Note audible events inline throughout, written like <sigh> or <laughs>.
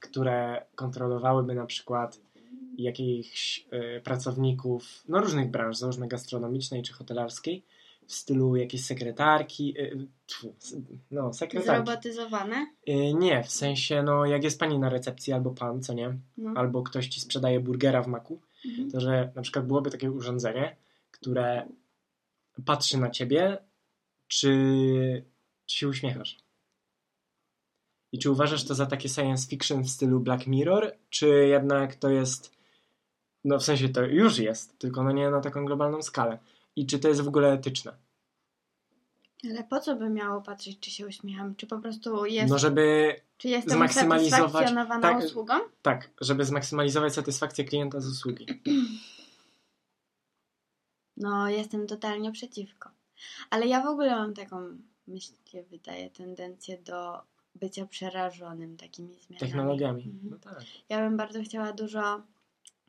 które kontrolowałyby na przykład jakichś y, pracowników, no różnych branż, załóżmy gastronomicznej czy hotelarskiej, w stylu jakiejś sekretarki, y, tfu, no sekretarki. Zrobotyzowane? Y, nie, w sensie, no jak jest pani na recepcji albo pan, co nie, No. albo ktoś ci sprzedaje burgera w maku, Mhm. to że na przykład byłoby takie urządzenie, które patrzy na ciebie, czy, czy się uśmiechasz. I czy uważasz to za takie science fiction w stylu Black Mirror, czy jednak to jest, no w sensie to już jest, tylko no nie na taką globalną skalę. I czy to jest w ogóle etyczne? Ale po co by miało patrzeć, czy się uśmiecham? Czy po prostu jest, No żeby, czy jestem zmaksymalizować- tak. usługą? tak, żeby zmaksymalizować satysfakcję klienta z usługi. <clears throat> No, jestem totalnie przeciwko. Ale ja w ogóle mam taką, myślę, wydaje, tendencję do bycia przerażonym takimi zmianami. Technologiami. Mhm. No tak. Ja bym bardzo chciała dużo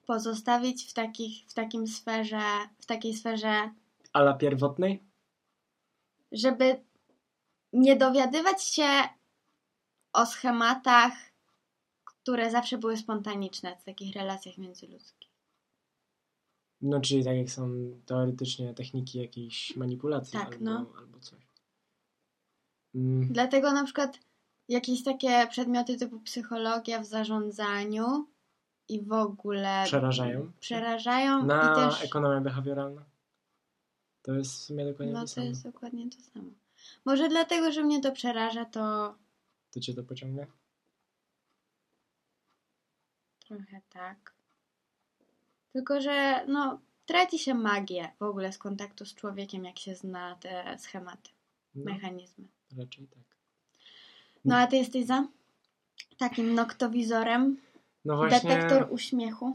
pozostawić w, takich, w takim sferze, w takiej sferze, Ala pierwotnej? żeby nie dowiadywać się o schematach, które zawsze były spontaniczne w takich relacjach międzyludzkich. No, czyli tak jak są teoretycznie techniki jakiejś manipulacji Tak, albo, no. albo coś. Mm, Dlatego na przykład jakieś takie przedmioty typu psychologia w zarządzaniu i w ogóle przerażają. przerażają Na i też ekonomia behawioralna. To jest w sumie dokładnie no to to samo. jest dokładnie to samo. Może dlatego, że mnie to przeraża, to To cię to pociąga? trochę tak. Tylko, że no traci się magię w ogóle z kontaktu z człowiekiem, jak się zna te schematy, No, mechanizmy. raczej tak. No a ty jesteś za takim noktowizorem, No właśnie, detektor uśmiechu.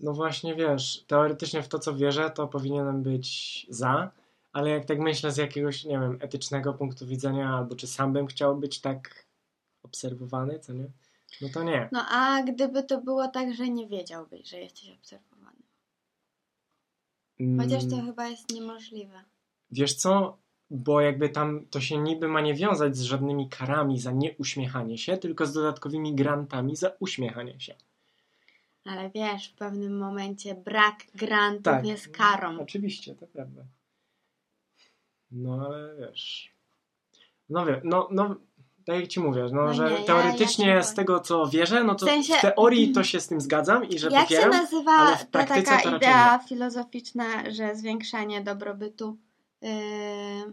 no właśnie wiesz, teoretycznie w to co wierzę, to powinienem być za, ale jak tak myślę z jakiegoś, nie wiem, etycznego punktu widzenia, albo czy sam bym chciał być tak obserwowany, co nie? No to nie. No a gdyby to było tak, że nie wiedziałbyś, że jesteś obserwowany. Chociaż to Mm, chyba jest niemożliwe. Wiesz co? Bo jakby tam to się niby ma nie wiązać z żadnymi karami za nieuśmiechanie się, tylko z dodatkowymi grantami za uśmiechanie się. Ale wiesz, w pewnym momencie brak grantów Tak. jest karą. Oczywiście, to prawda. No ale wiesz. No wie, no, no tak jak ci mówię, no, No że nie, ja- teoretycznie ja się z tego co wierzę, no to W sensie- w teorii to się z tym zgadzam i że Jak się popieram. nazywa ale w ta taka idea filozoficzna, że zwiększanie dobrobytu, yy,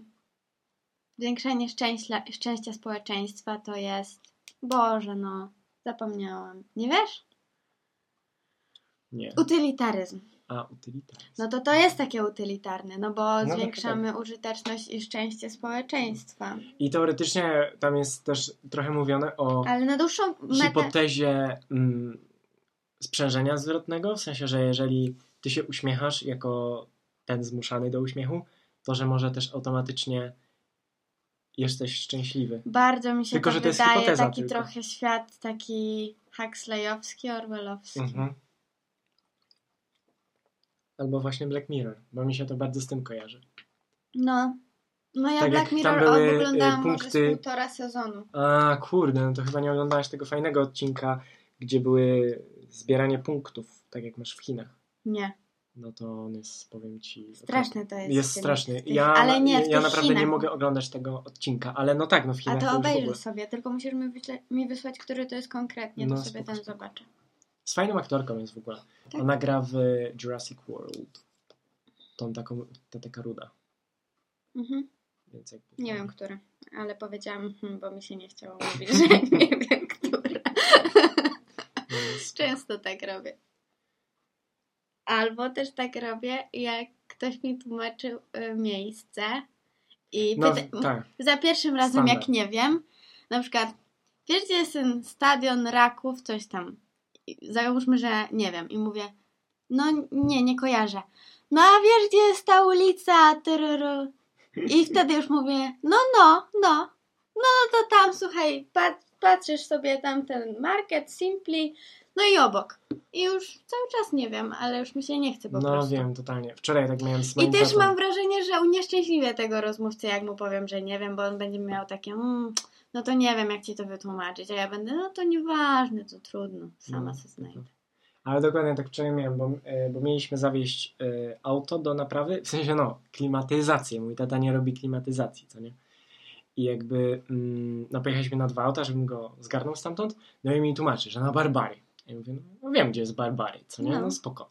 zwiększanie szczęścia, szczęścia społeczeństwa to jest. Boże, no, zapomniałam. Nie wiesz? Nie. Utylitaryzm. A, utilitaryzm. No to to jest takie utylitarne, no bo No to zwiększamy użyteczność i szczęście społeczeństwa. I teoretycznie tam jest też trochę mówione o Ale na dłuższą metę. hipotezie mm, sprzężenia zwrotnego, w sensie, że jeżeli ty się uśmiechasz jako ten zmuszany do uśmiechu, to że może też automatycznie jesteś szczęśliwy. Bardzo mi się Tylko, to że to jest wydaje hipoteza taki tylko. trochę świat taki Huxleyowski, Orwellowski. Mhm. Albo właśnie Black Mirror, bo mi się to bardzo z tym kojarzy. No. No ja Tak Black Mirror były, oglądałam y, może punkty- półtora sezonu. A kurde, no to chyba nie oglądałeś tego fajnego odcinka, gdzie były zbieranie punktów, tak jak masz w Chinach. Nie. No to on jest, powiem ci... Straszny to jest. Jest straszny. Ja, ale nie, ja naprawdę Chinach. nie mogę oglądać tego odcinka, ale no tak, no w A Chinach to już w obejrzyj sobie, tylko musisz mi, wyśle- mi wysłać, który to jest konkretnie, to No, sobie spoko, ten spoko. zobaczę. Z fajną aktorką jest w ogóle. Tak. Ona gra w Jurassic World. Tą taką, ta taka ruda. Mhm. Więc jakby, Nie no. wiem, który, ale powiedziałam, hmm, bo mi się nie chciało mówić, że <laughs> nie wiem, która. No Często tak robię. Albo też tak robię, jak ktoś mi tłumaczył y, miejsce i No pyta- tak. za pierwszym razem, Standard. jak nie wiem, na przykład, wiesz, gdzie jest ten stadion Raków, coś tam. I załóżmy, że nie wiem, i mówię, no nie, nie kojarzę. No a wiesz, gdzie jest ta ulica? Tyruru? I wtedy już mówię, no, no, no, no to tam, słuchaj, pat, patrzysz sobie tam ten market, Simply, no i obok. I już cały czas nie wiem, ale już mi się nie chce po No prostu. wiem, totalnie. Wczoraj tak miałem z I też tatą. mam wrażenie, że unieszczęśliwię tego rozmówcę, jak mu powiem, że nie wiem, bo on będzie miał takie, mm, no to nie wiem, jak ci to wytłumaczyć. A ja będę, no to nieważne, to trudno, sama No, sobie znajdę. Ale dokładnie tak wczoraj miałem, bo, e, bo mieliśmy zawieźć e, auto do naprawy, w sensie no, klimatyzację. Mój tata nie robi klimatyzacji, co nie? I jakby, mm, no pojechaliśmy na dwa auta, żebym go zgarnął stamtąd, no i mi tłumaczy, że na Barbary. Ja mówię, no, no wiem, gdzie jest Barbary, co nie? No. No spoko.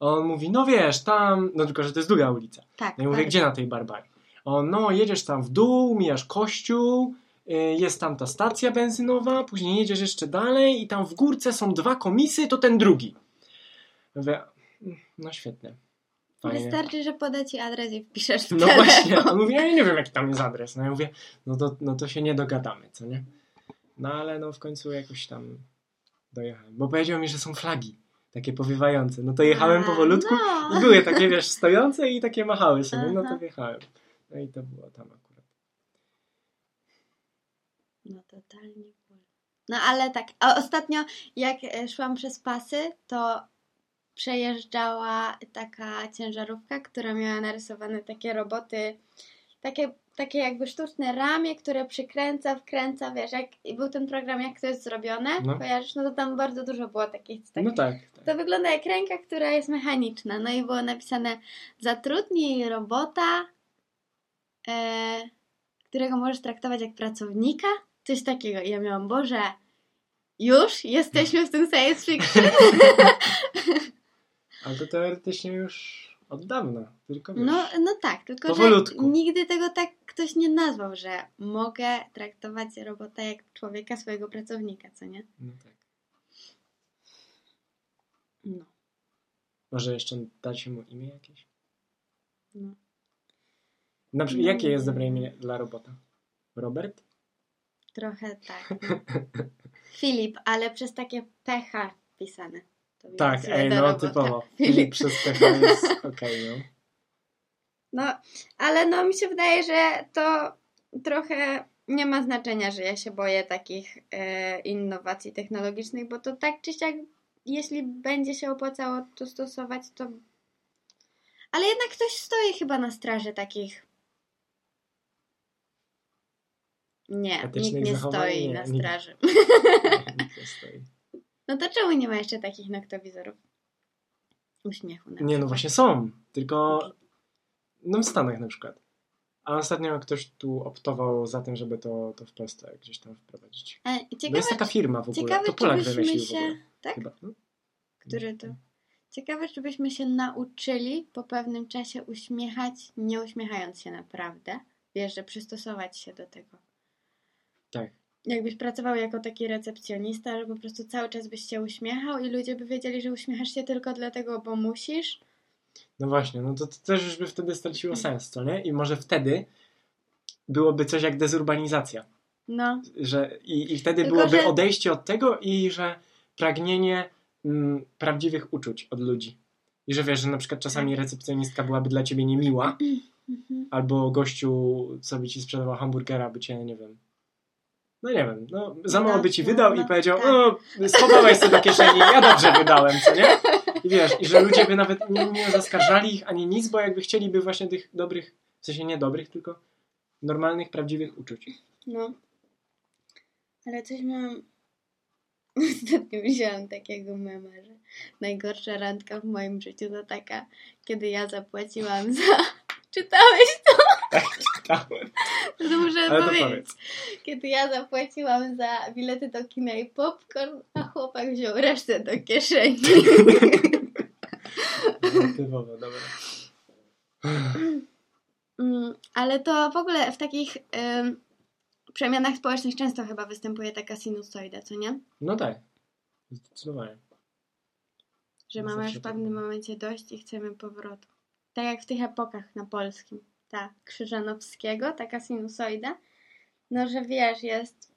On mówi, no wiesz, tam, no tylko, że to jest druga ulica. Tak. No ja mówię, bardzo. gdzie na tej Barbary? On, no jedziesz tam w dół, mijasz kościół, y, jest tam ta stacja benzynowa, później jedziesz jeszcze dalej i tam w górce są dwa komisy, to ten drugi. Mówię, "Mm, no świetnie. Fajnie. Wystarczy, że poda ci adres i wpiszesz No telefon. właśnie, on mówi, ja nie wiem jaki tam jest adres. No ja mówię, no to, no to się nie dogadamy, co nie? No ale no w końcu jakoś tam dojechałem. Bo powiedział mi, że są flagi, takie powiewające. No to jechałem powolutku no. i były takie, wiesz, stojące i takie machały sobie. No to Aha. wjechałem. No i to było tam akurat. No totalnie. No ale tak, a ostatnio jak e, szłam przez pasy, to przejeżdżała taka ciężarówka, która miała narysowane takie roboty, takie, takie jakby sztuczne ramię, które przykręca, wkręca, wiesz, jak i był ten program, jak to jest zrobione, No. kojarzysz, no to tam bardzo dużo było takich, tak, No tak. tak. to wygląda jak ręka, która jest mechaniczna. No i było napisane zatrudnij robota, e, którego możesz traktować jak pracownika. Coś takiego. I ja miałam, Boże, już jesteśmy w tym science fiction? <laughs> Ale to teoretycznie już od dawna. Tylko wiesz. No, no tak, tylko że Powolutku. nigdy tego tak ktoś nie nazwał, że mogę traktować robota jak człowieka, swojego pracownika, co nie? no tak. No. Może jeszcze dać mu imię jakieś? no. Na przykład, jakie jest dobre imię dla robota? Robert? Trochę tak. No. <laughs> Filip, ale przez takie PH pisane. Tak, ej, no robota. typowo. <laughs> Filip. Przez PH jest okej, no. No, ale no mi się wydaje, że to trochę nie ma znaczenia, że ja się boję takich e, innowacji technologicznych, bo to tak czy siak, jeśli będzie się opłacało to stosować, to. Ale jednak ktoś stoi chyba na straży takich. Nie, Etycznych nikt nie stoi Nie, na nikt. straży. <laughs> Nikt nie stoi. No to czemu nie ma jeszcze takich noktowizorów? Uśmiechu na Nie, no właśnie są, tylko no w Stanach na przykład. A ostatnio ktoś tu optował za tym, żeby to, to w Polsce gdzieś tam wprowadzić. A, Bo ciekawe, jest taka firma w ogóle, ciekawe to Polak wymyślił w się... ogóle. Tak? Chyba. No. Który to? Ciekawe, czy byśmy się nauczyli po pewnym czasie uśmiechać, nie uśmiechając się naprawdę. Wiesz, że przystosować się do tego. Tak. Jakbyś pracował jako taki recepcjonista, że po prostu cały czas byś się uśmiechał i ludzie by wiedzieli, że uśmiechasz się tylko dlatego, bo musisz. No właśnie, no to, to też już by wtedy straciło sens, co nie? I może wtedy byłoby coś jak dezurbanizacja. No, Że, i, I wtedy Tylko, byłoby że- odejście od tego i że pragnienie mm, prawdziwych uczuć od ludzi. I że wiesz, że na przykład czasami Tak. recepcjonistka byłaby dla ciebie niemiła, mhm. albo gościu, co by ci sprzedawał hamburgera, by cię, nie wiem, no nie wiem, no za mało by ci No, wydał no, i powiedział, tak. o, schowałeś sobie do kieszeni, ja dobrze wydałem, co nie? I wiesz, i że ludzie by nawet nie, nie zaskarżali ich ani nic, bo jakby chcieliby właśnie tych dobrych, w sensie nie dobrych, tylko normalnych, prawdziwych uczuć. no. Ale coś mam... <laughs> Ostatnio widziałam takiego mema, że najgorsza randka w moim życiu to taka, kiedy ja zapłaciłam za... <laughs> Czytałeś Czytałem. To muszę Ale to powiedzieć. powiedz. Kiedy ja zapłaciłam za bilety do kina i popcorn, a chłopak wziął resztę do kieszeni. Typowo, dobra. Mm, Ale to w ogóle w takich ym, przemianach społecznych często chyba występuje taka sinusoida, co nie? No tak, zdecydowanie. Że No mamy już w pewnym momencie dość i chcemy powrotu. Tak jak w tych epokach na polskim. Krzyżanowskiego, taka sinusoida. No, że wiesz, jest...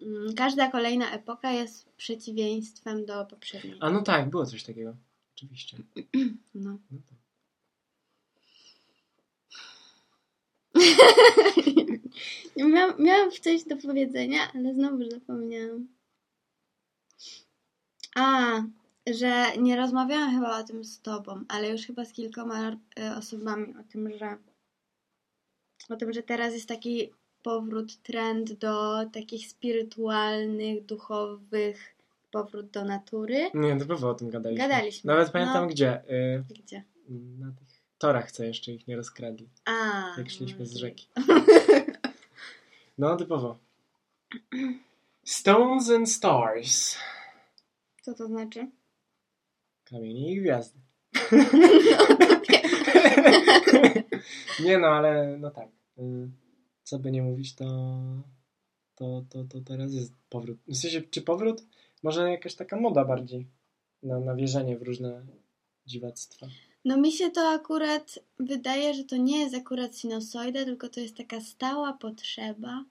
mm, Każda kolejna epoka jest przeciwieństwem do poprzedniej. A no tak, było coś takiego. Oczywiście. <clears throat> No. No tak. <laughs> Miałam, miałam coś do powiedzenia, ale znowu zapomniałam. A, że nie rozmawiałam chyba o tym z tobą, ale już chyba z kilkoma e, osobami o tym, że o tym, że teraz jest taki powrót, trend do takich spirytualnych, duchowych, powrót do natury. Nie, było o tym gadaliśmy. Gadaliśmy. Nawet pamiętam No. gdzie. Y, Gdzie? na tych torach, co jeszcze ich nie rozkradli. A. Jak szliśmy z rzeki. No, typowo. <clears throat> Stones and Stars. Co to znaczy? Kamienie i gwiazdy. <laughs> Nie no, ale no tak. Y, Co by nie mówić, to, to, to, to teraz jest powrót. W sensie, czy powrót? Może jakaś taka moda bardziej na, na wierzenie w różne dziwactwa. No mi się to akurat wydaje, że to nie jest akurat sinusoida, tylko to jest taka stała potrzeba.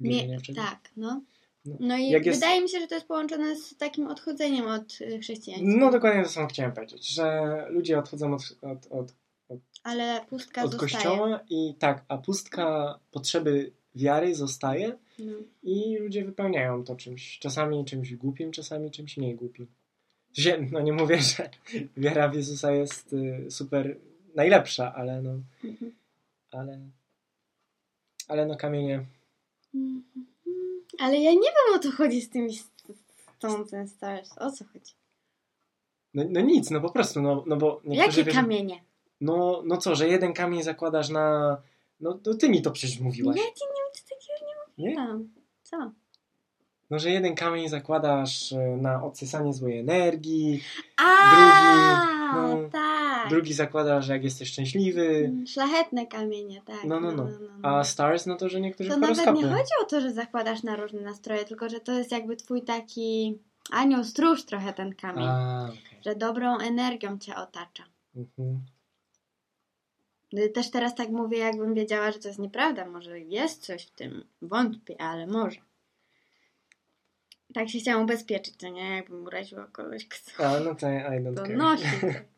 Mie- tak, no. No. No i jest- wydaje mi się, że to jest połączone z takim odchodzeniem od y, chrześcijaństwa. No dokładnie to samo chciałem powiedzieć, że ludzie odchodzą od, od, od, Ale pustka od zostaje. kościoła i tak, a pustka potrzeby wiary zostaje No. i ludzie wypełniają to czymś. Czasami czymś głupim, czasami czymś mniej głupim. No nie mówię, że wiara w Jezusa jest y, super najlepsza, ale no, Mhm. ale, ale no kamienie. Mhm. Ale ja nie wiem o co chodzi z tymi and Stars. O co chodzi? No, no nic, no po prostu, no, no bo Jakie wierzą- kamienie? No, no co, że jeden kamień zakładasz na... No, no ty mi to przecież Ja mówiłaś. ci nie nic takiego nie Nie? mówiłam. Co? No, że jeden kamień zakładasz e, na odsysanie złej energii, A, no, tak. Drugi zakładasz, że jak jesteś szczęśliwy, Mm, Szlachetne kamienie, tak. No, no, no. a stars, no to, że niektórzy To nawet nie chodzi o to, że zakładasz na różne nastroje, tylko że to jest jakby twój taki anioł stróż trochę ten kamień. A, okej. Że dobrą energią cię otacza. Mhm. No Też teraz tak mówię, jakbym wiedziała, że to jest nieprawda. Może jest coś w tym. Wątpię, ale może. Tak się chciałam ubezpieczyć, to nie? Jakbym uraziła kogoś, kto A, no to I don't to care. nosi. <laughs>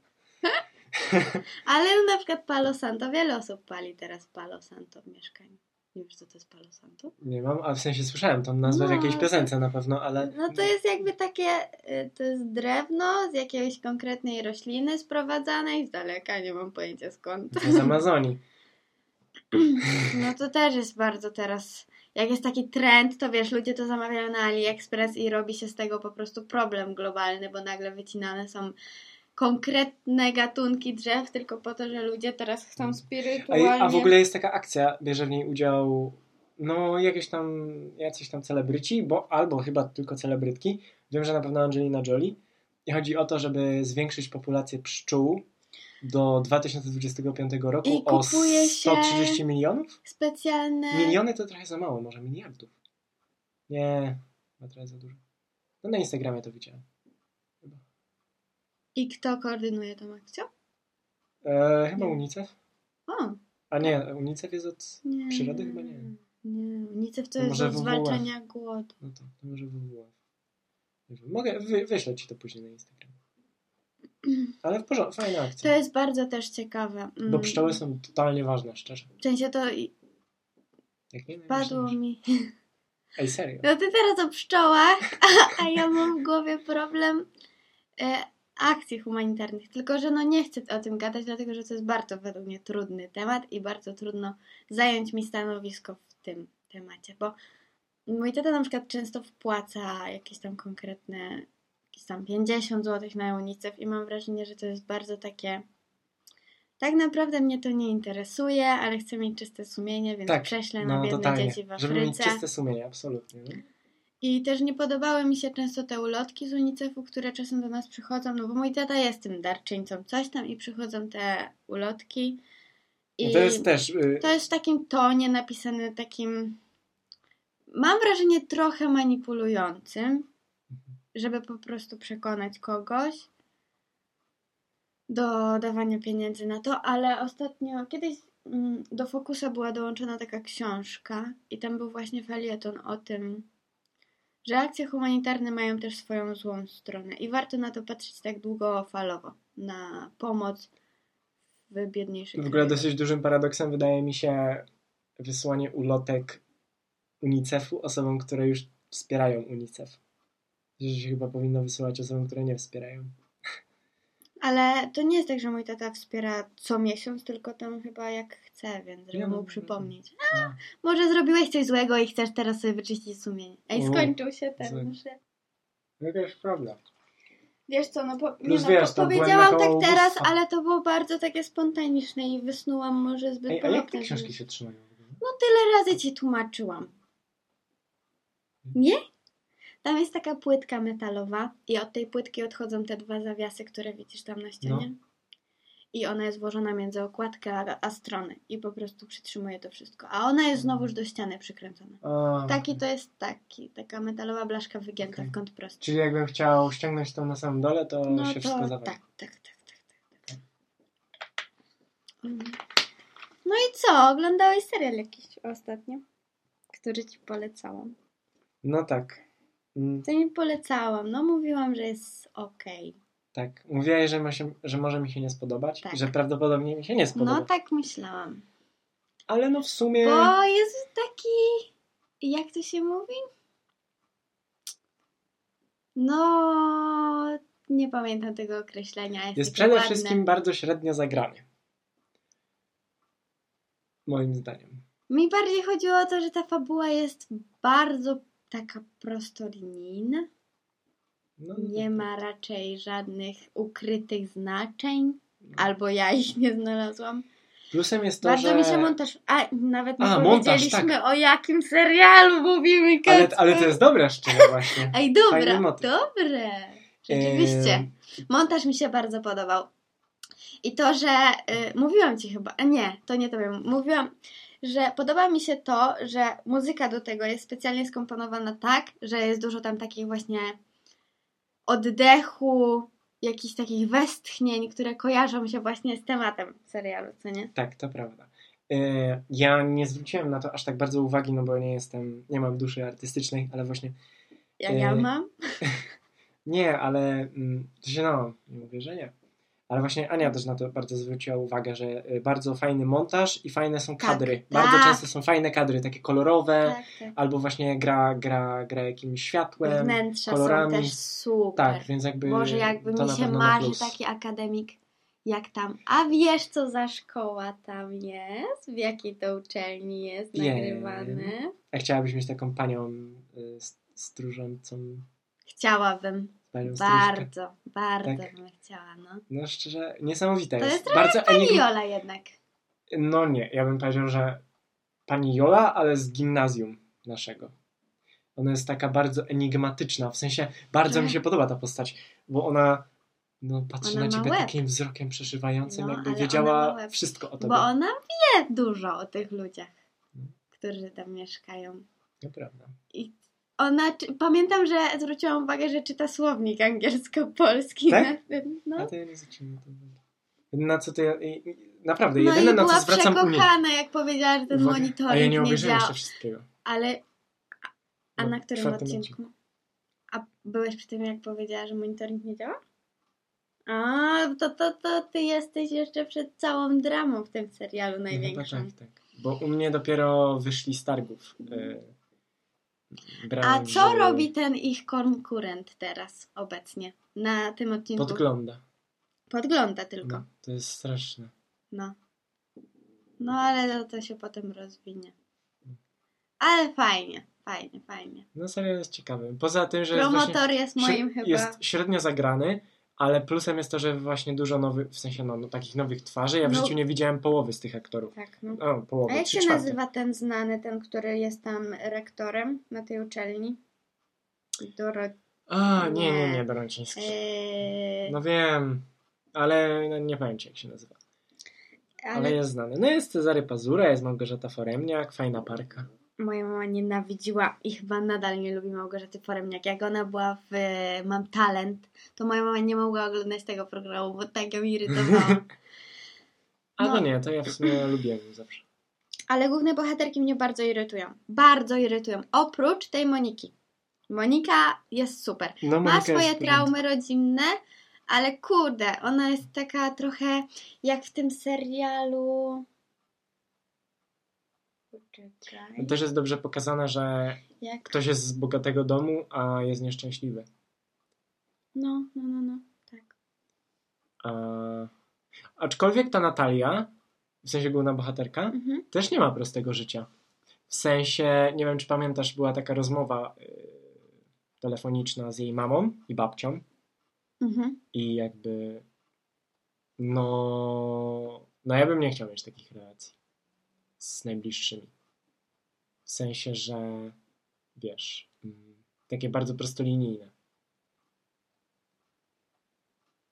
Ale na przykład Palo Santo, wiele osób pali teraz Palo Santo w mieszkaniu. Nie wiesz, co to jest Palo Santo? Nie mam, a w sensie słyszałem tą nazwę w No, jakiejś piosence na pewno, ale... No to jest jakby takie, y, to jest drewno z jakiejś konkretnej rośliny sprowadzanej z daleka, nie mam pojęcia skąd. Z Amazonii. <clears throat> No to też jest bardzo teraz, jak jest taki trend, to wiesz, ludzie to zamawiają na AliExpress i robi się z tego po prostu problem globalny, bo nagle wycinane są konkretne gatunki drzew tylko po to, że ludzie teraz chcą A, spirytualnie... a w ogóle jest taka akcja, bierze w niej udział no jakieś tam, jacyś tam celebryci, bo albo chyba tylko celebrytki. Wiem, że na pewno Angelina Jolie. I chodzi o to, żeby zwiększyć populację pszczół do 2025 roku I o kupuje się- 130 milionów? Specjalne... Miliony to trochę za mało, może miliardów. Nie, ma trochę za dużo. No na Instagramie to widziałem. I kto koordynuje tą akcją? E, chyba Nie. UNICEF? O, A nie, UNICEF jest od... nie. Przyrody chyba nie. Nie, UNICEF to To jest WWF. zwalczania głodu. No to, to może WWF. Mogę, wy, wyślę ci to później na Instagram. <clears throat> Ale w porządku, fajna To akcja. jest bardzo też ciekawe. Mm, Bo pszczoły są totalnie ważne, szczerze. W sensie to Jak nie, padło myślę, mi... <laughs> Ej, serio. No ty teraz o pszczołach, <laughs> a, a ja mam w głowie problem e, akcji humanitarnych. Tylko, że no nie chcę o tym gadać, dlatego że to jest bardzo według mnie trudny temat i bardzo trudno zająć mi stanowisko w tym temacie, bo mój tata na przykład często wpłaca jakieś tam konkretne, jakieś tam 50 zł na UNICEF i mam wrażenie, że to jest bardzo takie tak naprawdę mnie to nie interesuje, ale chcę mieć czyste sumienie, więc Tak, prześlę na No biedne totalnie. dzieci w Żeby mieć Afryce. czyste sumienie, absolutnie. No. I też nie podobały mi się często te ulotki z UNICEF-u, które czasem do nas przychodzą, no bo mój tata jest tym darczyńcą coś tam i przychodzą te ulotki. I No to jest też... Y, to jest w takim tonie napisane takim, mam wrażenie trochę manipulującym, żeby po prostu przekonać kogoś do dawania pieniędzy na to, ale ostatnio, kiedyś mm, do Fokusa była dołączona taka książka i tam był właśnie felieton o tym, że akcje humanitarne mają też swoją złą stronę i warto na to patrzeć tak długofalowo, na pomoc w biedniejszych w ogóle krajach. dosyć dużym paradoksem wydaje mi się wysłanie ulotek UNICEF-u osobom, które już wspierają UNICEF. Że się chyba powinno wysyłać osobom, które nie wspierają. Ale to nie jest tak, że mój tata wspiera co miesiąc, tylko tam chyba jak chce, więc żeby Nie, no, mu przypomnieć. A, Może zrobiłeś coś złego i chcesz teraz sobie wyczyścić sumienie. Ej, skończył się ten, no to jest prawda. Wiesz co, no, po, nie no wiesz, powiedziałam tak teraz, ubóstwa. ale to było bardzo takie spontaniczne i wysnułam może zbyt Ej, a jak te książki się trzymają? No tyle razy ci tłumaczyłam. Nie? Tam jest taka płytka metalowa i od tej płytki odchodzą te dwa zawiasy, które widzisz tam na ścianie. No. I ona jest włożona między okładkę a, a strony i po prostu przytrzymuje to wszystko. A ona jest znowuż do ściany przykręcona. A, Taki to jest taki, taka metalowa blaszka wygięta Okej. w kąt prosty. Czyli jakbym chciał ściągnąć to na samym dole, to No się to wszystko tak, zawali. tak, tak, tak, tak, tak. Mm. No i co? Oglądałeś serial jakiś ostatnio? Który ci polecałam. No tak. Mm, To mi polecałam. No mówiłam, że jest okej. tak. Mówiłaś, że, ma się, że może mi się nie spodobać Tak. i że prawdopodobnie mi się nie spodoba. No tak myślałam. Ale no w sumie... Bo jest taki... Jak to się mówi? No... Nie pamiętam tego określenia. Jest, Jest przede ładne. wszystkim bardzo średnio zagrany. Moim zdaniem. Mi bardziej chodziło o to, że ta fabuła jest bardzo taka prostolinijna. No, Nie ma raczej żadnych ukrytych znaczeń. Albo ja ich nie znalazłam. Plusem jest to, Bardzo że... mi się montaż. A nawet nie A, montaż, powiedzieliśmy tak. o jakim serialu mówimy, Ale, ale to jest dobre szczerze właśnie. <laughs> Ej, dobra, dobre. Rzeczywiście. Em, Montaż mi się bardzo podobał. I to, że y, mówiłam ci chyba, a nie, to nie tobie, mówiłam, że podoba mi się to, że muzyka do tego jest specjalnie skomponowana tak, że jest dużo tam takich właśnie oddechu, jakichś takich westchnień, które kojarzą się właśnie z tematem serialu, co nie? Tak, to prawda. E, Ja nie zwróciłem na to aż tak bardzo uwagi, no bo nie jestem, nie mam duszy artystycznej, ale właśnie Jak ja E, mam. <laughs> nie, ale mm, to się no, nie mówię, że nie. Ale właśnie Ania też na to bardzo zwróciła uwagę, że e, bardzo fajny montaż i fajne są Tak, kadry. tak. Bardzo często są fajne kadry, takie kolorowe, Tak, tak. albo właśnie gra, gra, gra jakimś światłem. Wnętrza kolorami. są też super. Tak, więc jakby Boże, jakby mi się marzy taki akademik jak tam. A wiesz, co za szkoła tam jest? W jakiej to uczelni jest Wiem. nagrywane? A chciałabyś mieć taką panią y, st- stróżącą, Chciałabym. Panią? Bardzo, bardzo Tak. bym chciała, no. No szczerze, niesamowite To jest. jest trochę bardzo Pani Jola jednak. No nie, ja bym powiedział, że pani Jola, ale z gimnazjum naszego. Ona jest taka bardzo enigmatyczna, w sensie bardzo mi Tak. się podoba ta postać, bo ona no, patrzy Ona na ciebie takim wzrokiem przeszywającym, No, jakby wiedziała wszystko o tobie. Bo ona wie dużo o tych ludziach, Mhm. którzy tam mieszkają. To prawda. I ona, pamiętam, że zwróciłam uwagę, że czyta słownik angielsko-polski. Tak? no. A to ja nie zwróciłem na to uwagi. Na co to ja... i- i- Naprawdę, No jedyne na była co zwracam uwagę. przekochana, jak powiedziała, że ten Uwaga. monitoring A ja nie obejrzałem jeszcze wszystkiego. Ale, a No, na którym czwartym odcinku? A byłeś przy tym, jak powiedziała, że monitoring nie działa? A, to, to, to ty jesteś jeszcze przed całą dramą w tym serialu No, największą. tak, tak. Bo u mnie dopiero wyszli z targów. y, A co robi ten ich konkurent teraz, obecnie, na tym odcinku? Podgląda. Podgląda tylko. No, to jest straszne. No. No ale to, się potem rozwinie. Ale fajnie, fajnie, fajnie. No serial jest ciekawy. Poza tym, że jest, Promotor jest moim śre- chyba... jest średnio zagrany, ale plusem jest to, że właśnie dużo nowych, w sensie no, no takich nowych twarzy. Ja w No. życiu nie widziałem połowy z tych aktorów. Tak, no. O, połowy, A jak się czwarte. nazywa ten znany, ten, który jest tam rektorem na tej uczelni? Doro... A, nie, nie, Nie. nie, Dorociński. Eee, No wiem, ale no, nie pamiętam jak się nazywa. Ale... ale jest znany. No jest Cezary Pazura, jest Małgorzata Foremniak, fajna parka. Moja mama nienawidziła i chyba nadal nie lubi Małgorzaty Foremniak. Jak ona była w Mam Talent, to moja mama nie mogła oglądać tego programu, bo tak ją irytowała. A <laughs> No. no nie, to ja w sumie ją zawsze. Ale główne bohaterki mnie bardzo irytują. Bardzo irytują. Oprócz tej Moniki. Monika jest super. No, Ma Monika swoje w porządku. traumy rodzinne, ale kurde, ona jest taka trochę jak w tym serialu. Poczekaj. Też jest dobrze pokazane, że Jak... ktoś jest z bogatego domu, a jest nieszczęśliwy. No, no, no, no. Tak. E, aczkolwiek ta Natalia, w sensie główna bohaterka, Mhm. też nie ma prostego życia. W sensie, nie wiem czy pamiętasz, była taka rozmowa y, telefoniczna z jej mamą i babcią Mhm. i jakby no, no ja bym nie chciał mieć takich relacji z najbliższymi. W sensie, że wiesz, mm, takie bardzo prostolinijne.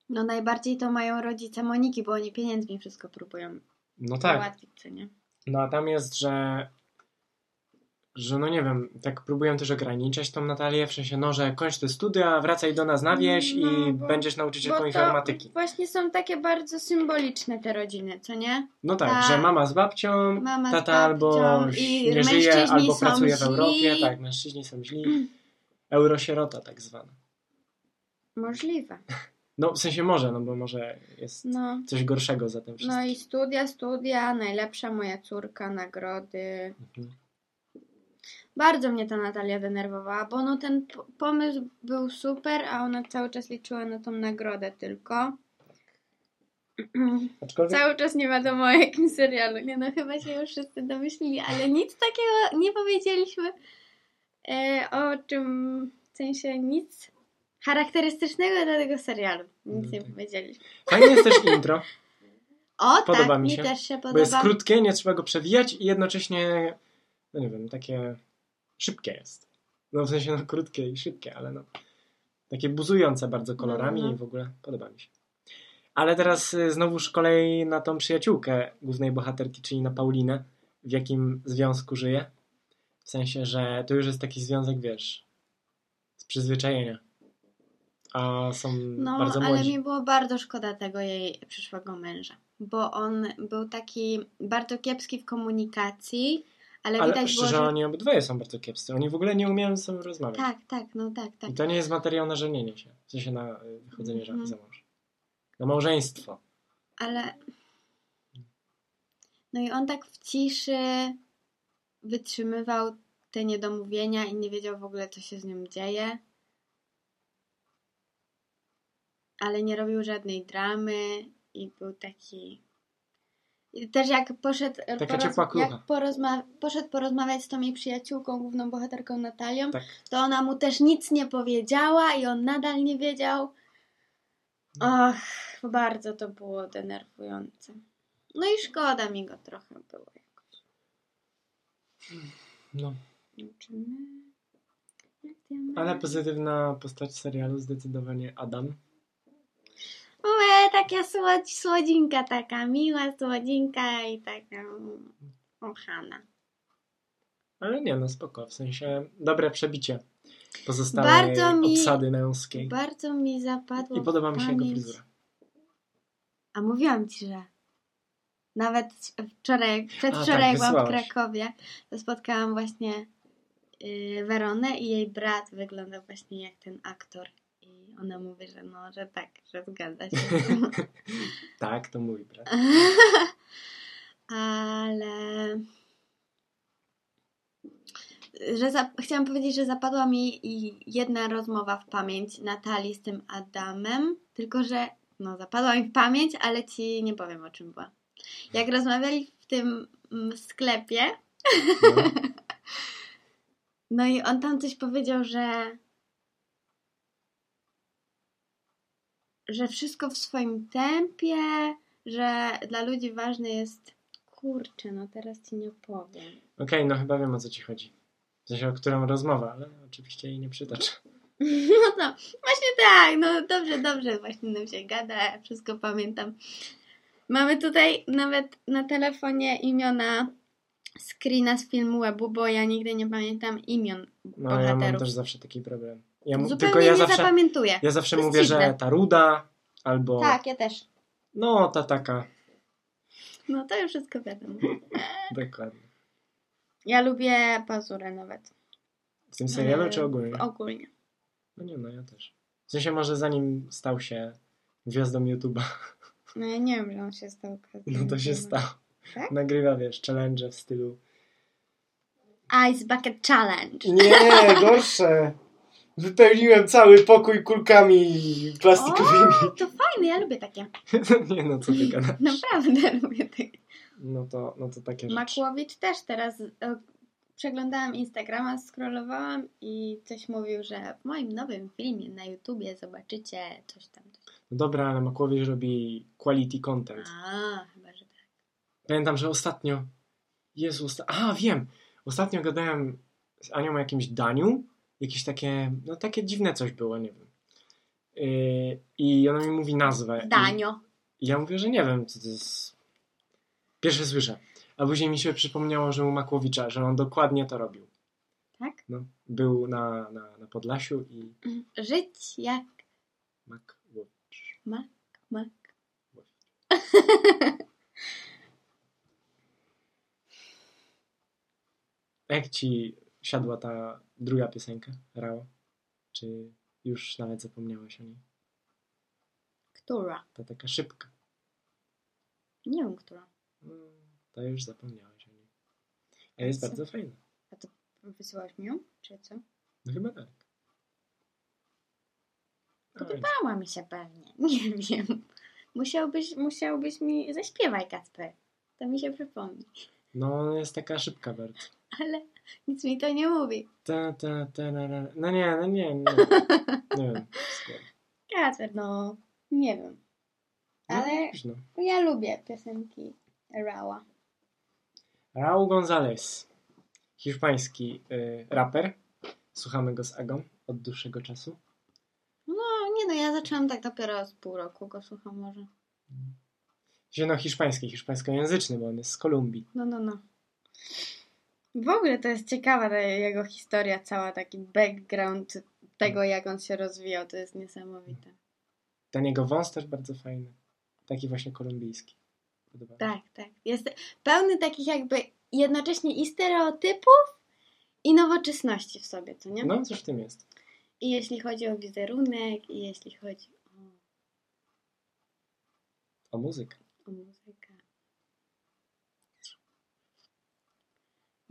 No najbardziej to mają rodzice Moniki, bo oni pieniędzmi wszystko próbują No tak, załatwić, co nie? no a tam jest, że że no nie wiem, tak próbują też ograniczać tą Natalię, w sensie, no, że kończ te studia, wracaj do nas na wieś No, i bo- będziesz nauczycielką informatyki. właśnie są takie bardzo symboliczne te rodziny, co nie? No tak, Tak. że mama z babcią, Mama z tata albo babcią i nie żyje, albo pracuje w źli. Europie. Tak, mężczyźni są źli. <clears throat> Eurosierota tak zwana. Możliwe. <laughs> No w sensie może, no bo może jest No. coś gorszego za tym wszystkim. No i studia, studia, najlepsza moja córka, nagrody. Mhm. Bardzo mnie ta Natalia denerwowała, bo no ten pomysł był super, a ona cały czas liczyła na tą nagrodę tylko. <clears throat> Aczkolwiek Cały czas nie wiadomo o jakim serialu. Nie no, chyba się już wszyscy domyślili, ale nic takiego nie powiedzieliśmy e, o czym, w sensie nic charakterystycznego dla tego serialu. Nic nie tak. powiedzieliśmy. fajnie jest też intro, <laughs> O Podoba tak, mi mi się, też się bo jest podoba. krótkie, nie trzeba go przewijać i jednocześnie, no nie wiem, takie szybkie jest. No w sensie no krótkie i szybkie, ale no takie buzujące bardzo kolorami No, no. i w ogóle podoba mi się. Ale teraz y, znowuż kolej na tą przyjaciółkę głównej bohaterki, czyli na Paulinę, w jakim związku żyje. W sensie, że to już jest taki związek, wiesz, z przyzwyczajenia. A są No, bardzo ale młodzi. mi było bardzo szkoda tego jej przyszłego męża, bo on był taki bardzo kiepski w komunikacji, ale, Ale widać szczerze, było, że... oni obydwoje są bardzo kiepscy. Oni w ogóle nie umieją ze sobą rozmawiać. Tak, tak, no tak, tak. I to nie jest materiał na żenienie się. W sensie na y, wychodzenie Mhm. za mąż. Na małżeństwo. Ale. No i on tak w ciszy wytrzymywał te niedomówienia i nie wiedział w ogóle, co się z nią dzieje. Ale nie robił żadnej dramy i był taki. Też jak poszedł, Taka ciepła klucha. jak porozma- poszedł porozmawiać z tą jej przyjaciółką, główną bohaterką Natalią, Tak. to ona mu też nic nie powiedziała i on nadal nie wiedział. Och, bardzo to było denerwujące. No i szkoda mi go trochę było jakoś. No. Ale pozytywna postać serialu zdecydowanie Adam. Ue, taka słodź, słodzinka, taka miła słodzinka i taka mm, kochana. Ale nie, no spoko. W sensie dobre przebicie pozostałej Bardzo mi- obsady męskiej. Bardzo mi zapadło I podoba mi się jego pamięć- fryzura. A mówiłam ci, że nawet wczoraj, A, przedwczoraj tak, byłam w. Krakowie, to spotkałam właśnie yy, Weronę i jej brat wygląda właśnie jak ten aktor. I ona mówi, że no, że tak, że zgadza się. <laughs> tak, to mój brat. <laughs> Ale że za... chciałam powiedzieć, że zapadła mi jedna rozmowa w pamięć Natalii z tym Adamem, tylko że no zapadła mi w pamięć, ale ci nie powiem o czym była. Jak rozmawiali w tym mm, sklepie, No. <laughs> no i on tam coś powiedział, że że wszystko w swoim tempie, że dla ludzi ważne jest kurczę, no teraz ci nie powiem. Okej, no chyba wiem o co ci chodzi. W sensie o którą rozmowa, ale oczywiście jej nie przytoczę. <laughs> No to właśnie tak, no dobrze, dobrze, właśnie nam się gada, wszystko pamiętam. Mamy tutaj nawet na telefonie imiona screena z filmu webu, bo ja nigdy nie pamiętam imion No ja mam bohaterów. też zawsze taki problem. Ja Zupełnie tylko ja nie zawsze, zapamiętuję. ja zawsze mówię, dziwne. że ta ruda albo Tak, ja też. no ta taka. No to już wszystko wiadomo. <laughs> Dokładnie. Ja lubię pazurę nawet. W tym serialu czy ogólnie? Ogólnie. No nie, no ja też. W sensie może zanim stał się gwiazdą YouTube'a, <laughs> No ja nie wiem, że on się stał no to się stało. Tak? Nagrywa, wiesz, challenge w stylu Ice Bucket Challenge. Nie, gorsze! <laughs> Wypełniłem cały pokój kulkami plastikowymi. O, to fajne, ja lubię takie. <laughs> Nie no, co ty gadasz? Naprawdę lubię takie. No to, no to takie rzeczy. Makłowicz też teraz e, przeglądałam Instagrama, scrollowałam i coś mówił, że w moim nowym filmie na YouTubie zobaczycie coś tam. Coś. tam. No dobra, ale Makłowicz robi quality content. A, chyba, że tak. Pamiętam, że ostatnio... Jezu, osta... A, wiem! Ostatnio gadałem z Anią o jakimś daniu. Jakieś takie... No takie dziwne coś było, nie wiem. Yy, I ona mi mówi nazwę. Danio. I ja mówię, że nie wiem, co to jest. Pierwsze słyszę. A później mi się przypomniało, że u Makłowicza, że on dokładnie to robił. Tak? No, był na, na, na Podlasiu i <clears throat> Żyć jak Makłowicz. mak, mak. <laughs> Jak ci siadła ta druga piosenka, Rao? Czy już nawet zapomniałeś o niej? Która? Ta taka szybka. Nie wiem, która. No, to już zapomniałeś o niej. A jest Co? bardzo fajna. Wysyłaś mi ją? Czy co? No chyba tak. Oj, Podobała mi się pewnie. <laughs> Nie wiem. Musiałbyś, musiałbyś mi zaśpiewaj, Kacper. To mi się przypomni. No, jest taka szybka bardzo. Ale nic mi to nie mówi. Ta, ta, ta, na, na. No nie, no nie, nie. <laughs> Nie wiem. Kacper, no. Nie wiem. No, Ale dobrze, no. ja lubię piosenki Rała. Raul González. Hiszpański y, raper. Słuchamy go z Agą od dłuższego czasu. No, nie no, ja zaczęłam tak dopiero z pół roku go słucham może. Gdzie no hiszpański, hiszpańskojęzyczny, bo on jest z Kolumbii. No, no, no. W ogóle to jest ciekawa ta jego historia, cała taki background tego, jak on się rozwijał. To jest niesamowite. Ten jego wąs też bardzo fajny. Taki właśnie kolumbijski. Podoba. Tak, tak. Jest pełny takich jakby jednocześnie i stereotypów, i nowoczesności w sobie, co nie? No, coś w tym jest. I jeśli chodzi o wizerunek, i jeśli chodzi o, O muzykę. o muzykę.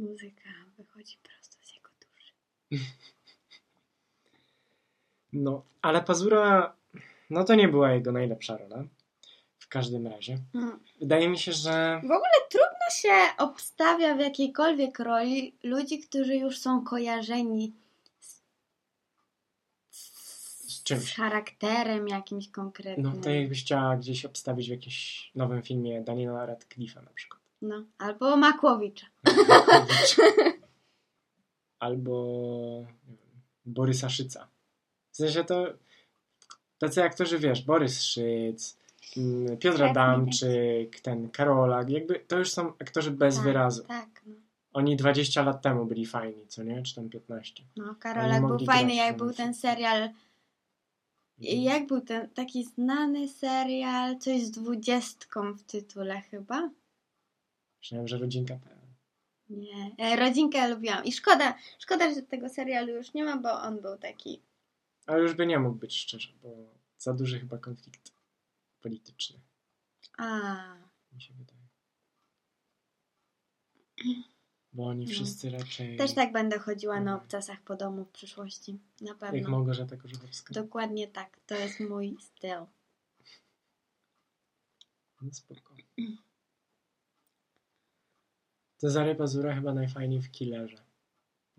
Muzyka wychodzi prosto z jego duszy. <laughs> No, ale Pazura, no to nie była jego najlepsza rola. W każdym razie. Mm. Wydaje mi się, że... W ogóle trudno się obstawia w jakiejkolwiek roli ludzi, którzy już są kojarzeni z, Z czymś. z charakterem jakimś konkretnym. No, to jakbyś chciała gdzieś obstawić w jakimś nowym filmie Daniela Radcliffe'a na przykład. No, albo Makłowicza. <laughs> Albo nie wiem, Borysa Szyca. W sensie to tacy aktorzy, wiesz, Borys Szyc, mm, Piotr Tak, Adamczyk, ten Karolak, jakby to już są aktorzy bez tak, wyrazu. Tak, no. Oni 20 lat temu byli fajni, co nie? Czy tam 15. no Karolak był fajny, jak był ten serial. Jak był ten taki znany serial, coś z dwudziestką w tytule chyba? Myślałem, że rodzinka PL. Nie, e, rodzinkę lubiłam. I szkoda, szkoda, że tego serialu już nie ma, bo on był taki. Ale już by nie mógł być szczerze, bo za duży chyba konflikt polityczny, A, mi się wydaje. Bo oni No. wszyscy raczej... też tak będę chodziła na Mhm. obcasach po domu w przyszłości. Na Jak pewno. Małgorzata Korzechowska. Dokładnie tak. To jest mój styl. No spoko. <clears throat> Cezary Pazura chyba najfajniej w Killerze.